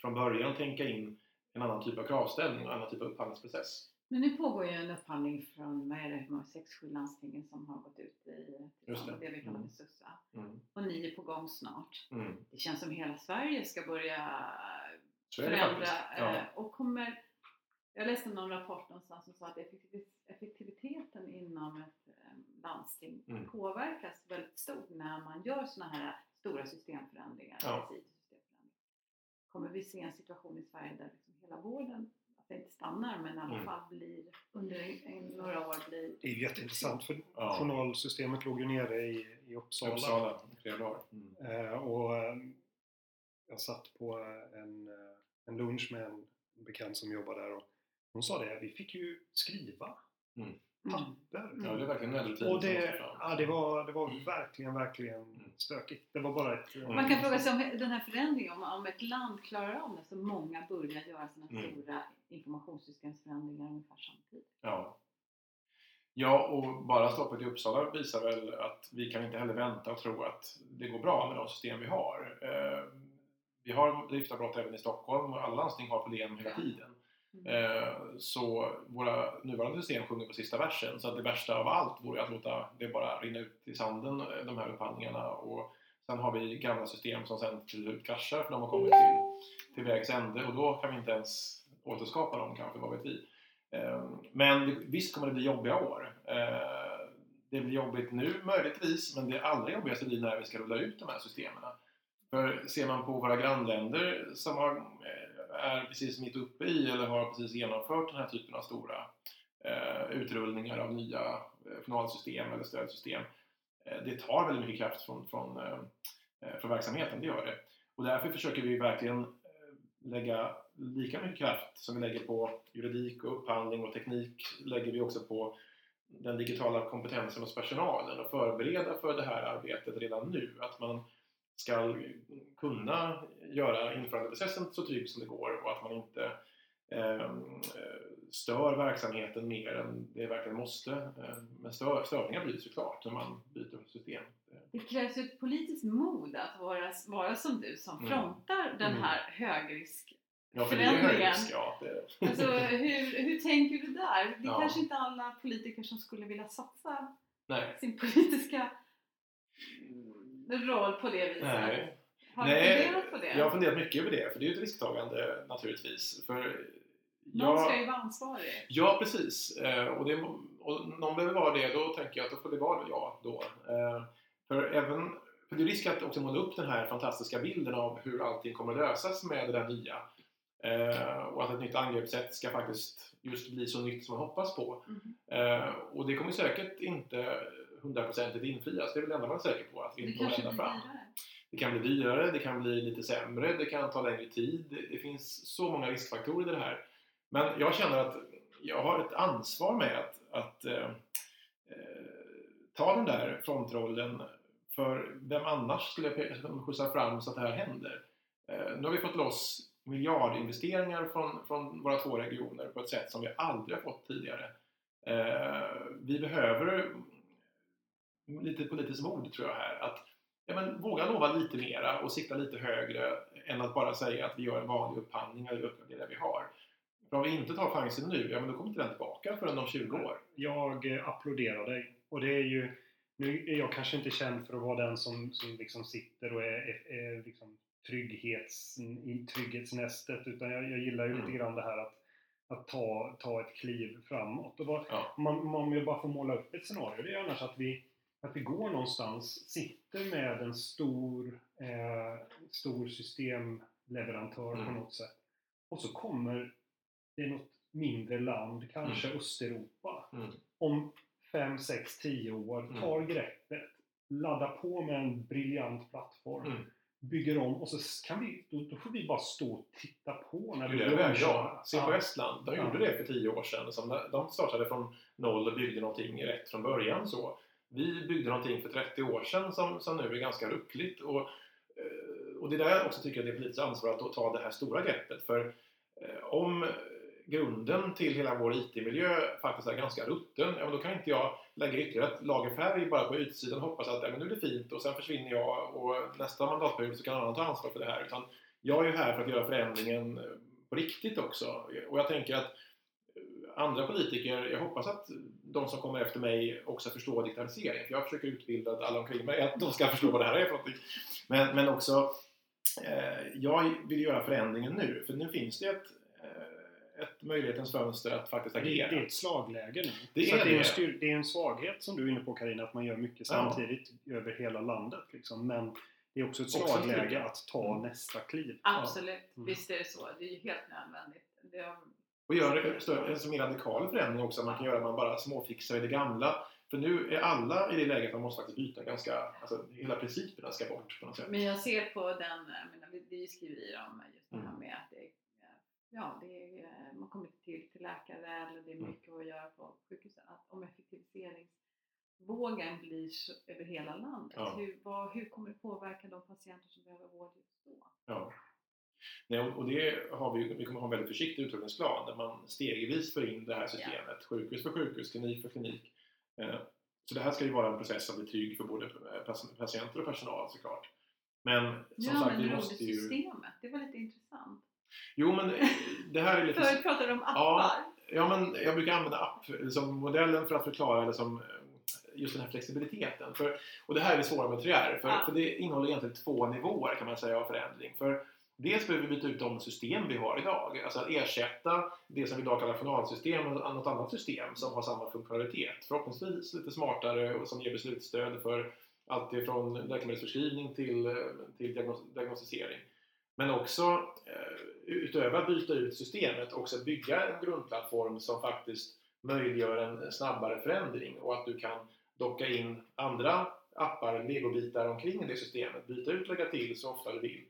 [SPEAKER 3] från början tänka in en annan typ av kravställning och en annan typ av upphandlingsprocess.
[SPEAKER 2] Men nu pågår ju en upphandling från, vad är det, sex, sju landstingen som har gått ut i
[SPEAKER 3] Just det.
[SPEAKER 2] det vi kallar
[SPEAKER 3] Mm.
[SPEAKER 2] för SUSA.
[SPEAKER 3] Mm.
[SPEAKER 2] Och ni är på gång snart.
[SPEAKER 3] Mm.
[SPEAKER 2] Det känns som hela Sverige ska börja förändra.
[SPEAKER 3] Ja.
[SPEAKER 2] eh, Och kommer, jag läste någon rapport någonstans som sa att effektiv- effektiviteten inom ett eh, landsting
[SPEAKER 3] Mm.
[SPEAKER 2] påverkas väldigt stort när man gör sådana här stora systemförändringar.
[SPEAKER 3] Ja.
[SPEAKER 2] Kommer vi se en situation i Sverige där liksom hela vården, att det inte stannar men i alla
[SPEAKER 3] Mm.
[SPEAKER 2] fall blir under en, några år blir
[SPEAKER 1] Det är ju jätteintressant för
[SPEAKER 3] Ja.
[SPEAKER 1] journalsystemet låg ju nere i, i Uppsala.
[SPEAKER 3] Uppsala, flera dagar. Mm.
[SPEAKER 1] Eh, och eh, jag satt på en, eh, en lunch med en bekant som jobbar där och hon sa det, vi fick ju skriva
[SPEAKER 2] mm.
[SPEAKER 1] Papper.
[SPEAKER 3] Ja, det är verkligen nödrutiner
[SPEAKER 1] Och det, ja, det, var, det var verkligen, verkligen
[SPEAKER 3] Mm.
[SPEAKER 1] stökigt. Det var bara ett... eh,
[SPEAKER 3] Mm.
[SPEAKER 2] Man kan fråga sig om den här förändringen, om, om ett land klarar av det så många börjar göra sådana
[SPEAKER 3] Mm.
[SPEAKER 2] stora informationssystemsförändringar ungefär samtidigt.
[SPEAKER 3] Ja. Ja, och bara stoppet i Uppsala visar väl att vi kan inte heller vänta och tro att det går bra med de system vi har. Eh, Vi har driftavbrott även i Stockholm och alla landsting har problem hela tiden.
[SPEAKER 2] Mm.
[SPEAKER 3] Eh, så våra nuvarande system sjunger på sista versen. Så att det värsta av allt vore att låta det bara rinna ut i sanden, eh, de här upphandlingarna och Sen har vi gamla system som sen till slut kraschar för de har kommit till, till vägs ände och då kan vi inte ens återskapa dem kanske, vad vet vi. Ehm, men visst kommer det bli jobbiga år. Eh, det blir jobbigt nu möjligtvis, men det allra jobbigaste blir när vi ska rulla ut de här systemen. För ser man på våra grannländer som har, är precis mitt uppe i eller har precis genomfört den här typen av stora eh, utrullningar av nya eh, journalsystem eller stödsystem. Eh, det tar väldigt mycket kraft från, från, eh, eh från verksamheten, det gör det. Och därför försöker vi verkligen eh, lägga lika mycket kraft som vi lägger på juridik och upphandling och teknik lägger vi också på den digitala kompetensen hos personalen och förbereda för det här arbetet redan nu. Att man ska kunna göra införandeprocessen så trygg som det går och att man inte eh, stör verksamheten mer än det verkligen måste. Eh, men stör, störningar blir såklart när man byter system.
[SPEAKER 2] Det krävs ju ett politiskt mod att vara, vara som du som frontar mm. den här mm. högrisk
[SPEAKER 3] Ja, för det är högrisk, ja.
[SPEAKER 2] Det... Alltså, hur, hur tänker du där? Det är ja. kanske inte alla politiker som skulle vilja satsa
[SPEAKER 3] Nej.
[SPEAKER 2] sin politiska roll på det viset.
[SPEAKER 3] Nej.
[SPEAKER 2] Har du Nej, funderat på det?
[SPEAKER 3] Jag har funderat mycket över det, för det är ju ett risktagande naturligtvis. För
[SPEAKER 2] någon ska ju vara ansvarig.
[SPEAKER 3] Ja, precis. Eh, och, det, och någon behöver vara det, då tänker jag att då får det vara jag då. Eh, för även för det är risk att också måla upp den här fantastiska bilden av hur allting kommer att lösas med det där nya. Eh, och att ett nytt angreppssätt ska faktiskt just bli så nytt som man hoppas på. Mm. och det kommer säkert inte hundraprocentigt infrias, det är väl det enda man är säker på. Att vi inte kommer ända fram. Dyrare. Det kan bli dyrare, det kan bli lite sämre, det kan ta längre tid. Det finns så många riskfaktorer i det här. Men jag känner att jag har ett ansvar med att, att eh, eh, ta den där frontrollen för vem annars skulle skjutsa fram så att det här händer? Eh, nu har vi fått loss miljardinvesteringar från, från våra två regioner på ett sätt som vi aldrig har fått tidigare. Eh, vi behöver lite politiskt mod tror jag här. Att ja, men, våga lova lite mera och sikta lite högre än att bara säga att vi gör en vanlig upphandling eller uppgraderar det vi har. För om vi inte tar chansen nu, ja men då kommer inte den tillbaka förrän om 20 år.
[SPEAKER 1] Jag eh, applåderar dig. Och det är ju... Nu är jag kanske inte känd för att vara den som, som liksom sitter och är, är, är liksom trygghets, i trygghetsnästet utan jag, jag gillar ju mm. lite grann det här att, att ta, ta ett kliv framåt. Och bara, ja. man, om jag bara får måla upp ett scenario, det är annars att vi, att vi går någonstans, sitter med en stor, eh, stor systemleverantör mm. på något sätt och så kommer det något mindre land, kanske mm. Östeuropa, mm. om 5, 6, 10 år mm. tar greppet, laddar på med en briljant plattform, mm. bygger om och så kan vi, då, då, får vi bara stå och titta på när vi
[SPEAKER 3] det är ja. Se på Estland, de gjorde det för 10 år sedan. De startade från noll och byggde någonting rätt från början. så. Vi byggde någonting för 30 år sedan som, som nu är ganska ruckligt. Och, eh, och det är där jag också tycker att det är politiskt ansvar att ta det här stora greppet. För eh, om grunden till hela vår IT-miljö faktiskt är ganska rutten, ja, då kan inte jag lägga ytterligare ett lager färg bara på utsidan och hoppas att ja, men nu är det fint och sen försvinner jag och nästa mandatperiod så kan någon annan ta ansvar för det här. Utan jag är ju här för att göra förändringen eh, på riktigt också. Och jag tänker att andra politiker, jag hoppas att de som kommer efter mig också förstår digitalisering. För jag försöker utbilda alla omkring mig att de ska förstå vad det här är för någonting. Men, men också, eh, jag vill göra förändringen nu. För nu finns det ett ett möjlighetens fönster att faktiskt agera.
[SPEAKER 1] Det är ett slagläge nu.
[SPEAKER 3] Det är,
[SPEAKER 1] det. Det, är en styr, det är en svaghet som du är inne på Karina att man gör mycket samtidigt ja. över hela landet. Liksom. Men det är också ett slagläge att ta mm. nästa kliv.
[SPEAKER 2] Absolut, mm. visst är det så. Det är ju helt nödvändigt. Det
[SPEAKER 3] och göra en mer radikal förändring också. Man kan göra man bara småfixar i det gamla. För nu är alla i det läget att man måste faktiskt byta ganska, alltså hela principerna ska bort på något sätt.
[SPEAKER 2] Men jag ser på den, menar, vi skriver om just det här mm. med att det ja, det är, man kommer inte till, till läkare eller det är mm. mycket mm. att göra på sjukhusen. Att om effektiviseringsvågen blir över hela landet, ja. hur, vad, hur kommer det påverka de patienter som behöver vård just då?
[SPEAKER 3] Ja. Nej, och det har vi, vi kommer ha en väldigt försiktig utvecklingsplan där man stegvis för in det här systemet, ja. sjukhus för sjukhus, klinik för klinik. Eh, så det här ska ju vara en process som blir trygg för både patienter och personal såklart. Men som
[SPEAKER 2] ja,
[SPEAKER 3] sagt,
[SPEAKER 2] men vi måste ju... systemet, det var lite intressant.
[SPEAKER 3] Jo, men det här är lite...
[SPEAKER 2] Förut pratade du om appar.
[SPEAKER 3] Ja, ja, men jag brukar använda app som modellen för att förklara eller som just den här flexibiliteten. För, och det här är det svåra med 3R, för,
[SPEAKER 2] Ja.
[SPEAKER 3] för det innehåller egentligen två nivåer kan man säga av förändring. För dels behöver vi byta ut de system vi har idag, alltså att ersätta det som vi idag kallar journalsystem med något annat system som har samma funktionalitet. Förhoppningsvis lite smartare och som ger beslutsstöd för allt ifrån läkemedelsförskrivning till, till diagnos- diagnostisering. Men också eh, utöver att byta ut systemet också bygga en grundplattform som faktiskt möjliggör en snabbare förändring och att du kan docka in andra appar, legobitar omkring det systemet, byta ut, lägga till så ofta du vill.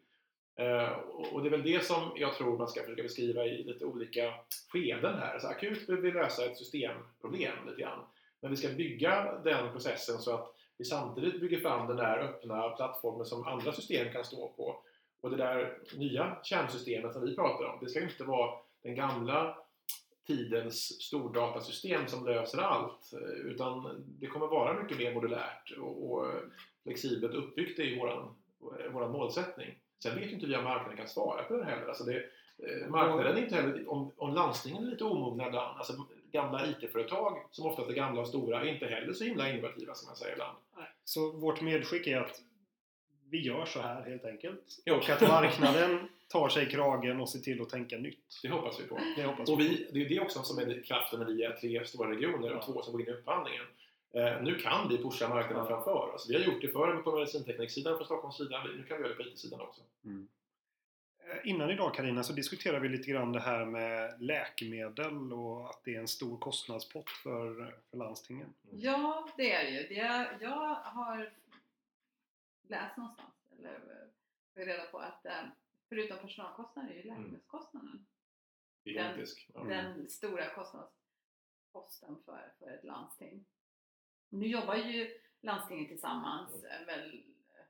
[SPEAKER 3] Eh, och det är väl det som jag tror man ska försöka beskriva i lite olika skeden här. Så akut behöver vi lösa ett systemproblem lite grann. Men vi ska bygga den processen så att vi samtidigt bygger fram den där öppna plattformen som andra system kan stå på. Och det där nya kärnsystemet som vi pratar om, det ska inte vara den gamla tidens stordatasystem som löser allt. Eh, utan det kommer vara mycket mer modulärt och, flexibelt uppbyggt i vår våran målsättning. Sen vet inte vi om marknaden kan svara på det heller. Alltså det, eh, marknaden är inte heller, om, om landstingen är lite omogna ibland, alltså gamla IT-företag som oftast är gamla och stora, är inte heller så himla innovativa som man säger ibland.
[SPEAKER 1] Så vårt medskick är att vi gör så här helt enkelt.
[SPEAKER 3] Jo.
[SPEAKER 1] Och att marknaden tar sig i kragen och ser till att tänka nytt.
[SPEAKER 3] Det hoppas vi på.
[SPEAKER 1] Det hoppas
[SPEAKER 3] Och vi, det är det också som är kraften när vi är tre stora regioner och
[SPEAKER 1] Ja.
[SPEAKER 3] två som går in i upphandlingen. Eh, nu kan vi pusha marknaden framför oss. Vi har gjort det förr på medicintekniksidan från Stockholms sida. Nu kan vi göra det på IT-sidan också.
[SPEAKER 1] Eh, Innan idag Karina så diskuterade vi lite grann det här med läkemedel och att det är en stor kostnadspott för, för landstingen.
[SPEAKER 2] Ja, det är det ju. Det, jag har läst någonstans, eller fått reda på att eh, förutom personalkostnader är ju läkemedelskostnaden
[SPEAKER 3] Gigantisk. Ja.
[SPEAKER 1] Mm.
[SPEAKER 2] den stora kostnadsposten för, för ett landsting. Nu jobbar ju landstingen tillsammans
[SPEAKER 3] Mm.
[SPEAKER 2] eh, väl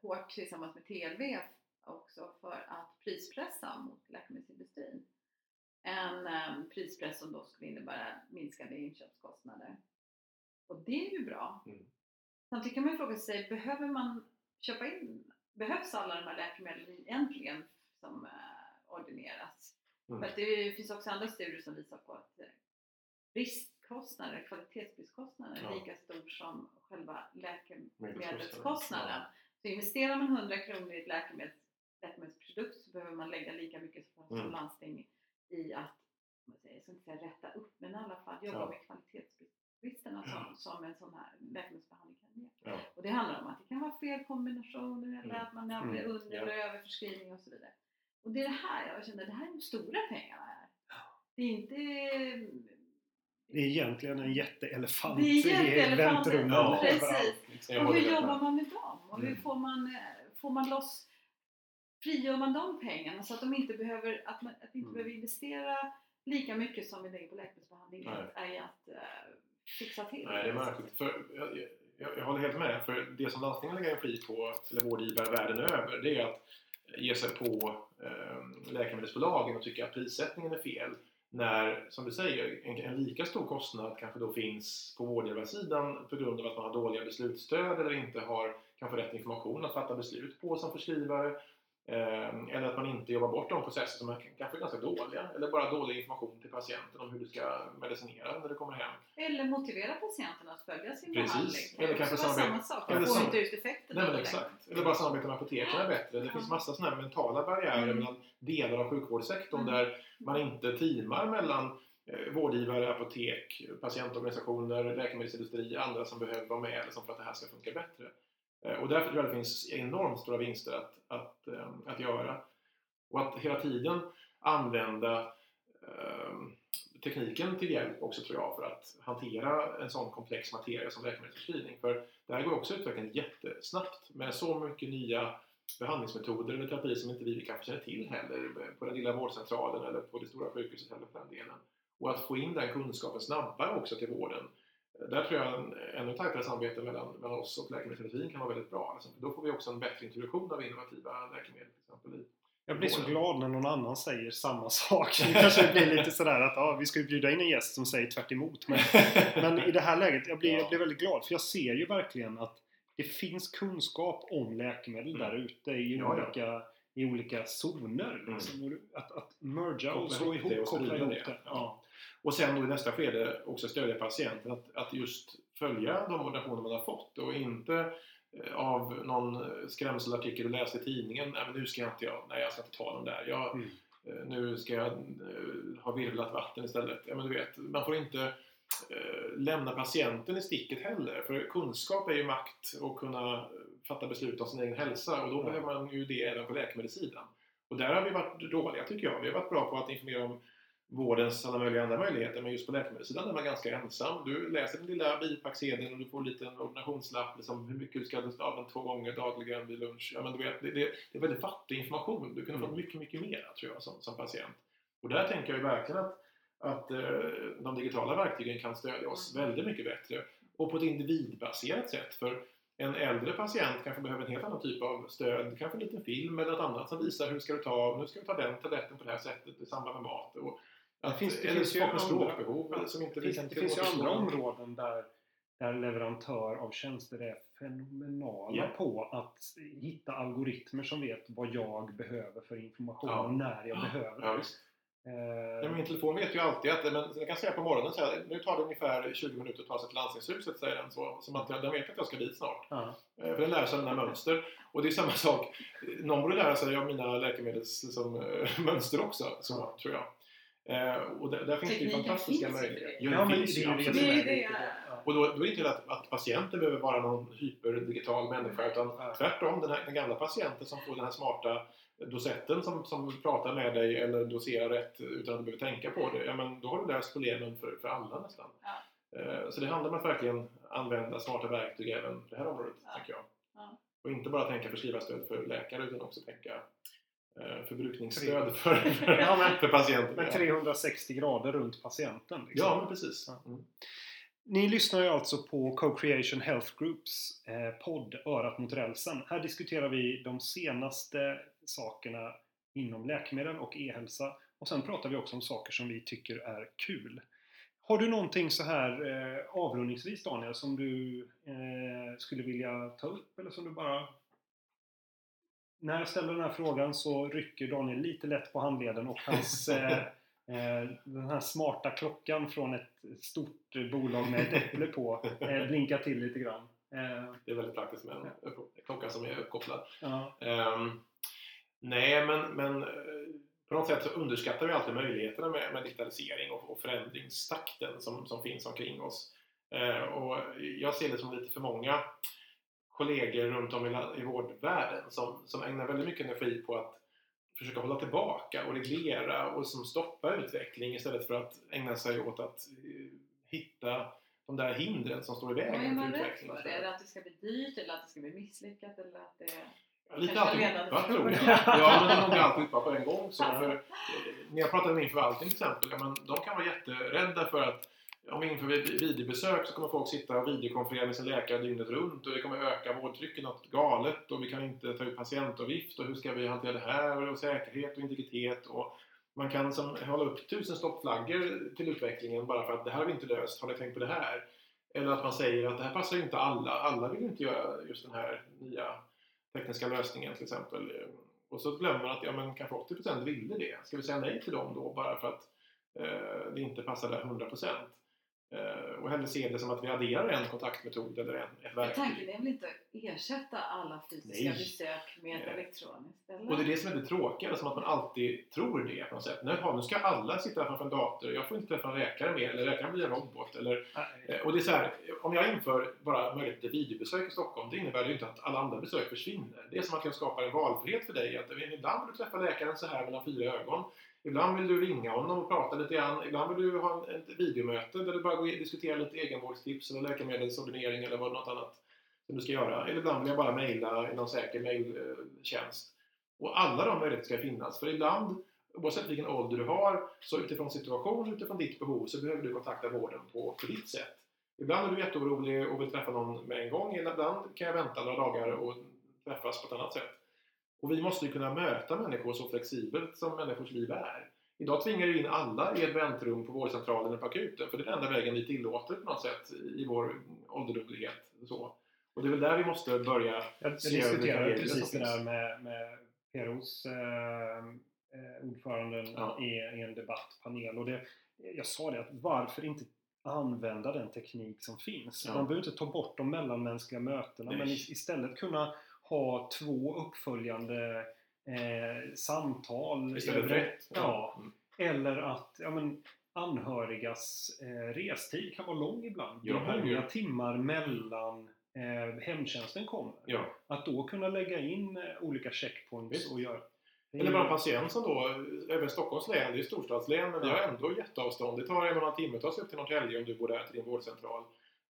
[SPEAKER 2] hårt tillsammans med TLV också för att prispressa mot läkemedelsindustrin. En eh, prispress som då skulle innebära minskade inköpskostnader. Och det är ju bra.
[SPEAKER 3] Mm.
[SPEAKER 2] Samtidigt kan man ju fråga sig, behöver man köpa in, behövs alla de här läkemedlen egentligen som eh, ordineras?
[SPEAKER 3] Mm.
[SPEAKER 2] För det finns också andra studier som visar på att eh, riskkostnader, kvalitetsbristkostnader är
[SPEAKER 3] Ja.
[SPEAKER 2] lika stor som själva
[SPEAKER 3] Medelskostnaden.
[SPEAKER 2] läkemedelskostnaden. Så investerar man 100 kronor i ett läkemedels, läkemedelsprodukt så behöver man lägga lika mycket som,
[SPEAKER 3] Mm.
[SPEAKER 2] landsting i att, jag ska inte säga rätta upp, men i alla fall jobba
[SPEAKER 3] Ja.
[SPEAKER 2] med kvalitetsbristerna som,
[SPEAKER 3] Ja.
[SPEAKER 2] som en sån här läkemedelsbehandling kan ge.
[SPEAKER 3] Ja.
[SPEAKER 2] Och det handlar om att det kan vara fel kombinationer eller
[SPEAKER 3] Mm.
[SPEAKER 2] att man är
[SPEAKER 1] Mm.
[SPEAKER 2] under eller överförskrivning och så vidare. Och det är det här jag känner, det här är de stora pengarna här. Det är inte...
[SPEAKER 1] Det är egentligen en jätteelefant
[SPEAKER 2] Det är
[SPEAKER 1] i väntrummen.
[SPEAKER 3] Ja,
[SPEAKER 2] precis.
[SPEAKER 3] Liksom,
[SPEAKER 2] Och hur jobbar man med dem? Och hur
[SPEAKER 3] Mm.
[SPEAKER 2] får man, eh, får man loss, frigör man de pengarna så att de inte behöver, att man, att inte
[SPEAKER 1] Mm.
[SPEAKER 2] behöver investera lika mycket som vi lägger på läkemedelsbehandling
[SPEAKER 3] Nej.
[SPEAKER 2] att- är att uh, fixa till
[SPEAKER 3] Nej, det är märkligt. För jag, jag, jag håller helt med. För det som landstingen lägger energi på, eller vårdgivare världen över, det är att ge sig på eh, läkemedelsbolagen och tycka att prissättningen är fel. När, som du säger, en, en lika stor kostnad kanske då finns på vårdgivarsidan på grund av att man har dåliga beslutsstöd eller inte har kanske rätt information att fatta beslut på som förskrivare. Eh, eller att man inte jobbar bort de processer som är kanske är ganska dåliga. Eller bara dålig information till patienten om hur du ska medicinera när du kommer hem.
[SPEAKER 2] Eller motivera patienten att följa sin
[SPEAKER 3] Precis.
[SPEAKER 2] behandling.
[SPEAKER 3] Eller
[SPEAKER 2] kan
[SPEAKER 3] kanske samarbeta-
[SPEAKER 2] samma sak.
[SPEAKER 3] eller
[SPEAKER 2] Man får inte ut effekten
[SPEAKER 3] Nej exakt. Eller bara samarbeta med apoteken är bättre. Det
[SPEAKER 2] Ja.
[SPEAKER 3] finns massa sådana mentala barriärer
[SPEAKER 2] Mm.
[SPEAKER 3] mellan delar av sjukvårdssektorn
[SPEAKER 2] Mm.
[SPEAKER 3] där man inte teamar mellan eh, vårdgivare, apotek, patientorganisationer, läkemedelsindustri, andra som behöver vara med liksom, för att det här ska funka bättre. Eh, och därför tror jag det finns enormt stora vinster att, att, eh, att göra. Och att hela tiden använda eh, tekniken till hjälp också tror jag för att hantera en sån komplex materia som läkemedelsförskrivning. För där går också utvecklingen jättesnabbt med så mycket nya behandlingsmetoder eller terapier som inte vi kanske känner till heller på den lilla vårdcentralen eller på det stora sjukhuset heller för den delen. Och att få in den kunskapen snabbare också till vården. Där tror jag en ännu tajtare samarbete mellan, mellan oss och läkemedelsindustrin kan vara väldigt bra. Alltså, då får vi också en bättre introduktion av innovativa läkemedel till exempel. i-
[SPEAKER 1] Jag blir så glad när någon annan säger samma sak. Det kanske blir lite sådär att ja, vi ska ju bjuda in en gäst som säger tvärt emot. Men, men i det här läget, jag blir, jag blir väldigt glad för jag ser ju verkligen att det finns kunskap om läkemedel
[SPEAKER 3] Mm.
[SPEAKER 1] där ute i,
[SPEAKER 3] Ja, ja.
[SPEAKER 1] olika, i olika zoner. Liksom. Och Att, att merga och slå
[SPEAKER 3] ihop och
[SPEAKER 1] koppla ihop
[SPEAKER 3] det.
[SPEAKER 1] det.
[SPEAKER 3] Ja. Och sen då i nästa skede också stödja patienten att, att just följa de ordinationer man har fått och inte eh, av någon skrämselartikel du läste i tidningen, nej men nu ska jag inte, jag, nej jag ska inte ta den där. Jag,
[SPEAKER 1] Mm.
[SPEAKER 3] eh, Nu ska jag eh, ha virvlat vatten istället. Ja, men du vet, man får inte lämna patienten i sticket heller. För kunskap är ju makt och kunna eh, fatta beslut om sin egen hälsa och då behöver man ju det även på läkemedelssidan. Och där har vi varit dåliga tycker jag. Vi har varit bra på att informera om vårdens alla möjliga andra möjligheter men just på läkemedelssidan är man ganska ensam. Du läser den lilla bipacksedeln och du får en liten ordinationslapp liksom, hur mycket du ska den två gånger dagligen vid lunch. Ja, men du vet, det, det, det är väldigt fattig information. Du kunde
[SPEAKER 1] Mm.
[SPEAKER 3] fått mycket, mycket mer tror jag som, som patient. Och där tänker jag ju verkligen att, att eh, de digitala verktygen kan stödja oss väldigt mycket bättre och på ett individbaserat sätt. För en äldre patient kanske behöver en helt annan typ av stöd, kanske en liten film eller något annat som visar hur ska du ta, nu ska du ta den tabletten på det här sättet i samband med mat. Och att,
[SPEAKER 1] finns- det
[SPEAKER 3] eller
[SPEAKER 1] finns ju andra- Ja,
[SPEAKER 3] som inte
[SPEAKER 1] Det finns, det finns ju andra områden där, där leverantör av tjänster är fenomenala
[SPEAKER 3] Ja.
[SPEAKER 1] på att hitta algoritmer som vet vad jag behöver för information
[SPEAKER 3] Ja.
[SPEAKER 1] och när jag behöver
[SPEAKER 3] Ja,
[SPEAKER 1] det.
[SPEAKER 3] visst.
[SPEAKER 1] Eh,
[SPEAKER 3] Ja, men min telefon vet ju alltid att men jag kan säga på morgonen så här, nu tar det ungefär 20 minuter att ta sig till landstingshuset, säger den. Så, som att den vet att jag ska dit snart.
[SPEAKER 1] ja.
[SPEAKER 3] Eh, För den lär sig mina mönster. Och det är samma sak. Någon borde lära sig av mina läkemedels liksom, eh, mönster också, så,
[SPEAKER 1] Ja.
[SPEAKER 3] tror jag. Och där, där finns det ju fantastiska möjligheter. Ja,
[SPEAKER 1] Ja, men det det
[SPEAKER 2] Det det.
[SPEAKER 3] Och då, då är det inte att, att patienten behöver vara någon hyperdigital människa utan
[SPEAKER 1] Ja.
[SPEAKER 3] tvärtom den, här, den gamla patienten som får den här smarta dosetten som, som pratar med dig eller doserar rätt utan att du behöver tänka på det. Ja, men då har du löst problemen för, för alla nästan.
[SPEAKER 2] Ja.
[SPEAKER 3] Eh, Så det handlar om att verkligen använda smarta verktyg även på det här området,
[SPEAKER 2] Ja.
[SPEAKER 3] tänker jag.
[SPEAKER 2] Ja.
[SPEAKER 3] Och inte bara tänka förskrivarstöd för läkare utan också tänka eh, förbrukningsstöd för, för,
[SPEAKER 1] Ja, men-
[SPEAKER 3] för patienter.
[SPEAKER 1] Men 360 grader runt patienten. Liksom.
[SPEAKER 3] Ja, men precis.
[SPEAKER 1] Ja.
[SPEAKER 3] Mm.
[SPEAKER 1] Ni lyssnar ju alltså på Co-Creation Health Groups eh, podd Örat mot rälsen. Här diskuterar vi de senaste sakerna inom läkemedel och e-hälsa. Och sen pratar vi också om saker som vi tycker är kul. Har du någonting så här eh, avrundningsvis Daniel som du eh, skulle vilja ta upp eller som du bara... När jag ställer den här frågan så rycker Daniel lite lätt på handleden och hans eh, eh, den här smarta klockan från ett stort bolag med ett äpple på eh, blinkar till lite grann. Eh,
[SPEAKER 3] Det är väldigt praktiskt med en klocka som är uppkopplad.
[SPEAKER 1] ja,
[SPEAKER 3] Ehm, nej, men, men eh, på något sätt så underskattar vi alltid möjligheterna med, med digitalisering och, och förändringstakten som, som finns omkring oss. Eh, och jag ser det som lite för många kollegor runt om i, i vårdvärlden som, som ägnar väldigt mycket energi på att försöka hålla tillbaka och reglera och som stoppa utveckling istället för att ägna sig åt att eh, hitta de där hindren som står i
[SPEAKER 2] Vad är
[SPEAKER 3] vägen
[SPEAKER 2] man
[SPEAKER 3] för
[SPEAKER 2] rädd för? Är det att det ska bli dyrt eller att det ska bli misslyckat eller att det...
[SPEAKER 3] Lite jag tror jag. Ja, men det är nog alltihopa på en gång. Så för, när jag pratar med min förvaltning till exempel, ja, men de kan vara jätterädda för att om vi inför vid- videobesök så kommer folk sitta och videokonferera med sin läkare dygnet runt och det kommer öka vårdtrycket något galet och vi kan inte ta ut patientavgift och hur ska vi hantera det här och säkerhet och integritet och man kan som, hålla upp tusen stoppflaggor till utvecklingen bara för att det här har vi inte löst, har ni tänkt på det här? Eller att man säger att det här passar ju inte alla, alla vill inte göra just den här nya tekniska lösningen till exempel. Och så glömmer man att ja, men kanske 80% ville det. Ska vi säga nej till dem då bara för att eh, det inte passade 100%? Och hellre se det som att vi adderar en kontaktmetod eller en, ett verktyg.
[SPEAKER 2] tanken är väl inte att ersätta alla fysiska
[SPEAKER 3] Nej.
[SPEAKER 2] besök med
[SPEAKER 3] Nej.
[SPEAKER 2] elektroniskt? Eller?
[SPEAKER 3] Och det är det som är det tråkiga, som att man alltid tror det på något sätt. Nu, nu ska alla sitta framför en dator, jag får inte träffa en läkare mer, eller läkaren blir en robot. Eller,
[SPEAKER 1] nej.
[SPEAKER 3] eh, och det är så här, om jag inför bara möjlighet till videobesök i Stockholm, det innebär ju inte att alla andra besök försvinner. Det är som att jag skapar en valfrihet för dig. Att ibland vill du träffa läkaren så här mellan fyra ögon. Ibland vill du ringa honom och prata lite grann. Ibland vill du ha ett videomöte där du bara går och diskuterar lite egenvårdstips eller läkemedelsordinering eller vad något annat som du ska göra. Eller ibland vill jag bara mejla i någon säker mejltjänst. Och alla de möjligheterna ska finnas. För ibland, oavsett vilken ålder du har, så utifrån situation, utifrån ditt behov, så behöver du kontakta vården på, på ditt sätt. Ibland är du jätteorolig och vill träffa någon med en gång. Ibland kan jag vänta några dagar och träffas på ett annat sätt. Och vi måste ju kunna möta människor så flexibelt som människors liv är. Idag tvingar vi in alla i ett väntrum på vårdcentralen eller på akuten, för det är den enda vägen vi tillåter på något sätt i vår ålderdomlighet. Så. Och det är väl där vi måste börja
[SPEAKER 1] Jag,
[SPEAKER 3] se över
[SPEAKER 1] diskuterade precis det där med, med PROs eh, eh, ordföranden
[SPEAKER 3] Ja.
[SPEAKER 1] i, i en debattpanel. Och det, jag sa det att varför inte använda den teknik som finns.
[SPEAKER 3] Ja.
[SPEAKER 1] Man behöver inte ta bort de mellanmänskliga mötena
[SPEAKER 3] Nej.
[SPEAKER 1] men is- istället kunna ha två uppföljande eh, samtal.
[SPEAKER 3] Istället för ett.
[SPEAKER 1] Ja.
[SPEAKER 3] Mm.
[SPEAKER 1] Eller att ja, men, anhörigas eh, restid kan vara lång ibland. Det är
[SPEAKER 3] Ja,
[SPEAKER 1] många timmar mellan eh, hemtjänsten kommer.
[SPEAKER 3] ja.
[SPEAKER 1] Att då kunna lägga in eh, olika checkpoints
[SPEAKER 3] Visst.
[SPEAKER 1] och göra... det är
[SPEAKER 3] Eller bara patient som då, även Stockholms län, det är ju storstadslän, men vi
[SPEAKER 1] Ja.
[SPEAKER 3] har ändå jätteavstånd. Det tar en och en halv timme att ta sig upp till Norrtälje om du bor där till din vårdcentral.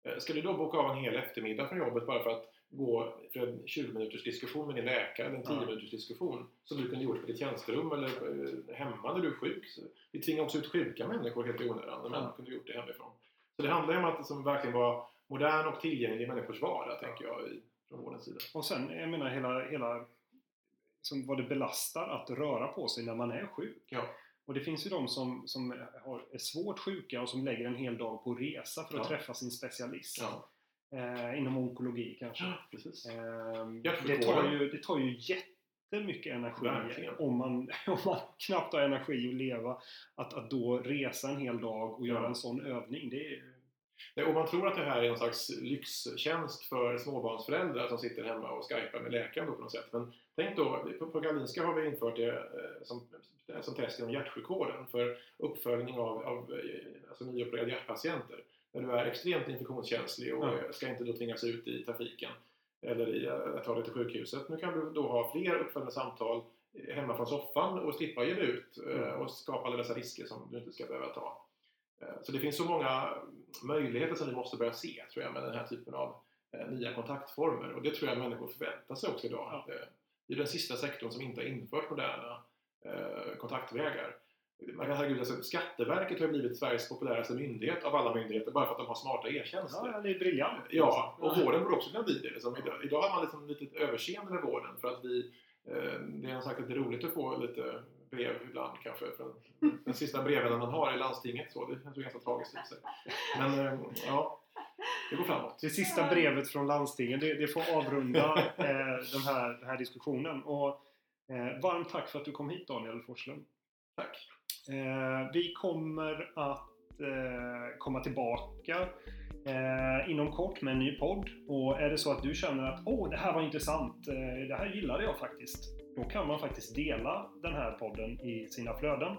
[SPEAKER 3] Eh, Ska du då boka av en hel eftermiddag från jobbet bara för att gå för en 20 minuters diskussion med din läkare, eller en 10
[SPEAKER 1] Ja.
[SPEAKER 3] minuters diskussion, som du kunde gjort på ditt tjänsterum eller eh, hemma när du är sjuk. Så vi tvingar också ut sjuka människor helt i onödan, när man kunde gjort det hemifrån. Så det handlar ju om att det som verkligen var modern och tillgänglig i människors vardag, tänker jag, i, från vårdens sida.
[SPEAKER 1] Och sen, jag menar hela, hela som vad det belastar att röra på sig när man är sjuk.
[SPEAKER 3] Ja.
[SPEAKER 1] Och det finns ju de som, som har, är svårt sjuka och som lägger en hel dag på resa för att
[SPEAKER 3] Ja.
[SPEAKER 1] träffa sin specialist.
[SPEAKER 3] Ja,
[SPEAKER 1] Eh, inom onkologi kanske. Eh, det, tar ju, det tar ju jättemycket energi
[SPEAKER 3] Verkligen.
[SPEAKER 1] om man, om man knappt har energi att leva. Att, att då resa en hel dag och göra
[SPEAKER 3] Ja.
[SPEAKER 1] en sån övning, det är
[SPEAKER 3] Nej, Och man tror att det här är en slags lyxtjänst för småbarnsföräldrar som sitter hemma och skypar med läkaren då på något sätt. Men tänk då, på, på Karolinska har vi infört det eh, som, som test inom hjärtsjukvården för uppföljning av, av eh, alltså nyopererade hjärtpatienter. När du är extremt infektionskänslig och eh, ska inte då tvingas ut i trafiken eller i, eh, ta dig till sjukhuset. Nu kan du då ha fler uppföljande samtal hemma från soffan och slippa ge dig ut eh,
[SPEAKER 1] Mm.
[SPEAKER 3] och skapa alla dessa risker som du inte ska behöva ta. Eh, Så det finns så många möjligheter som vi måste börja se, tror jag, med den här typen av nya kontaktformer. Och det tror jag människor förväntar sig också idag.
[SPEAKER 1] Ja.
[SPEAKER 3] Det är den sista sektorn som inte har infört moderna kontaktvägar. Herregud, alltså, Skatteverket har blivit Sveriges populäraste myndighet av alla myndigheter bara för att de har smarta e-tjänster.
[SPEAKER 1] Ja, det är briljant.
[SPEAKER 3] Ja, och vården borde också kunna bli det. Liksom. Idag, idag har man liksom lite överseende med vården för att vi, eh, det är sagt lite roligt att få lite brev ibland kanske. Från den sista breven man har i landstinget. Så. Det är ganska tragiskt i sig. Men eh, ja, det går framåt.
[SPEAKER 1] Det sista brevet från landstingen, det, det får avrunda eh, den, här, den här diskussionen. Och, eh, varmt tack för att du kom hit Daniel Forslund.
[SPEAKER 3] Tack.
[SPEAKER 1] Eh, vi kommer att eh, komma tillbaka eh, inom kort med en ny podd. Och är det så att du känner att åh, det här var intressant, det här gillade jag faktiskt. Då kan man faktiskt dela den här podden i sina flöden.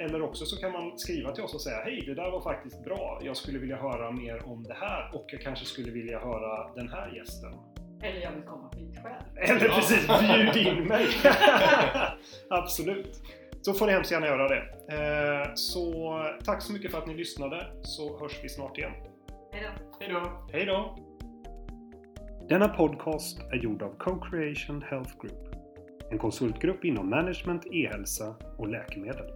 [SPEAKER 1] Eller också så kan man skriva till oss och säga hej, det där var faktiskt bra. Jag skulle vilja höra mer om det här och jag kanske skulle vilja höra den här gästen.
[SPEAKER 2] Eller jag vill komma hit själv.
[SPEAKER 1] Eller precis, bjud in mig! Absolut. Så får ni hemskt gärna göra det. Eh, Så tack så mycket för att ni lyssnade, så hörs vi snart igen.
[SPEAKER 2] Hej då.
[SPEAKER 3] Hej då!
[SPEAKER 1] Hej då! Denna podcast är gjord av Co-Creation Health Group. En konsultgrupp inom management, e-hälsa och läkemedel.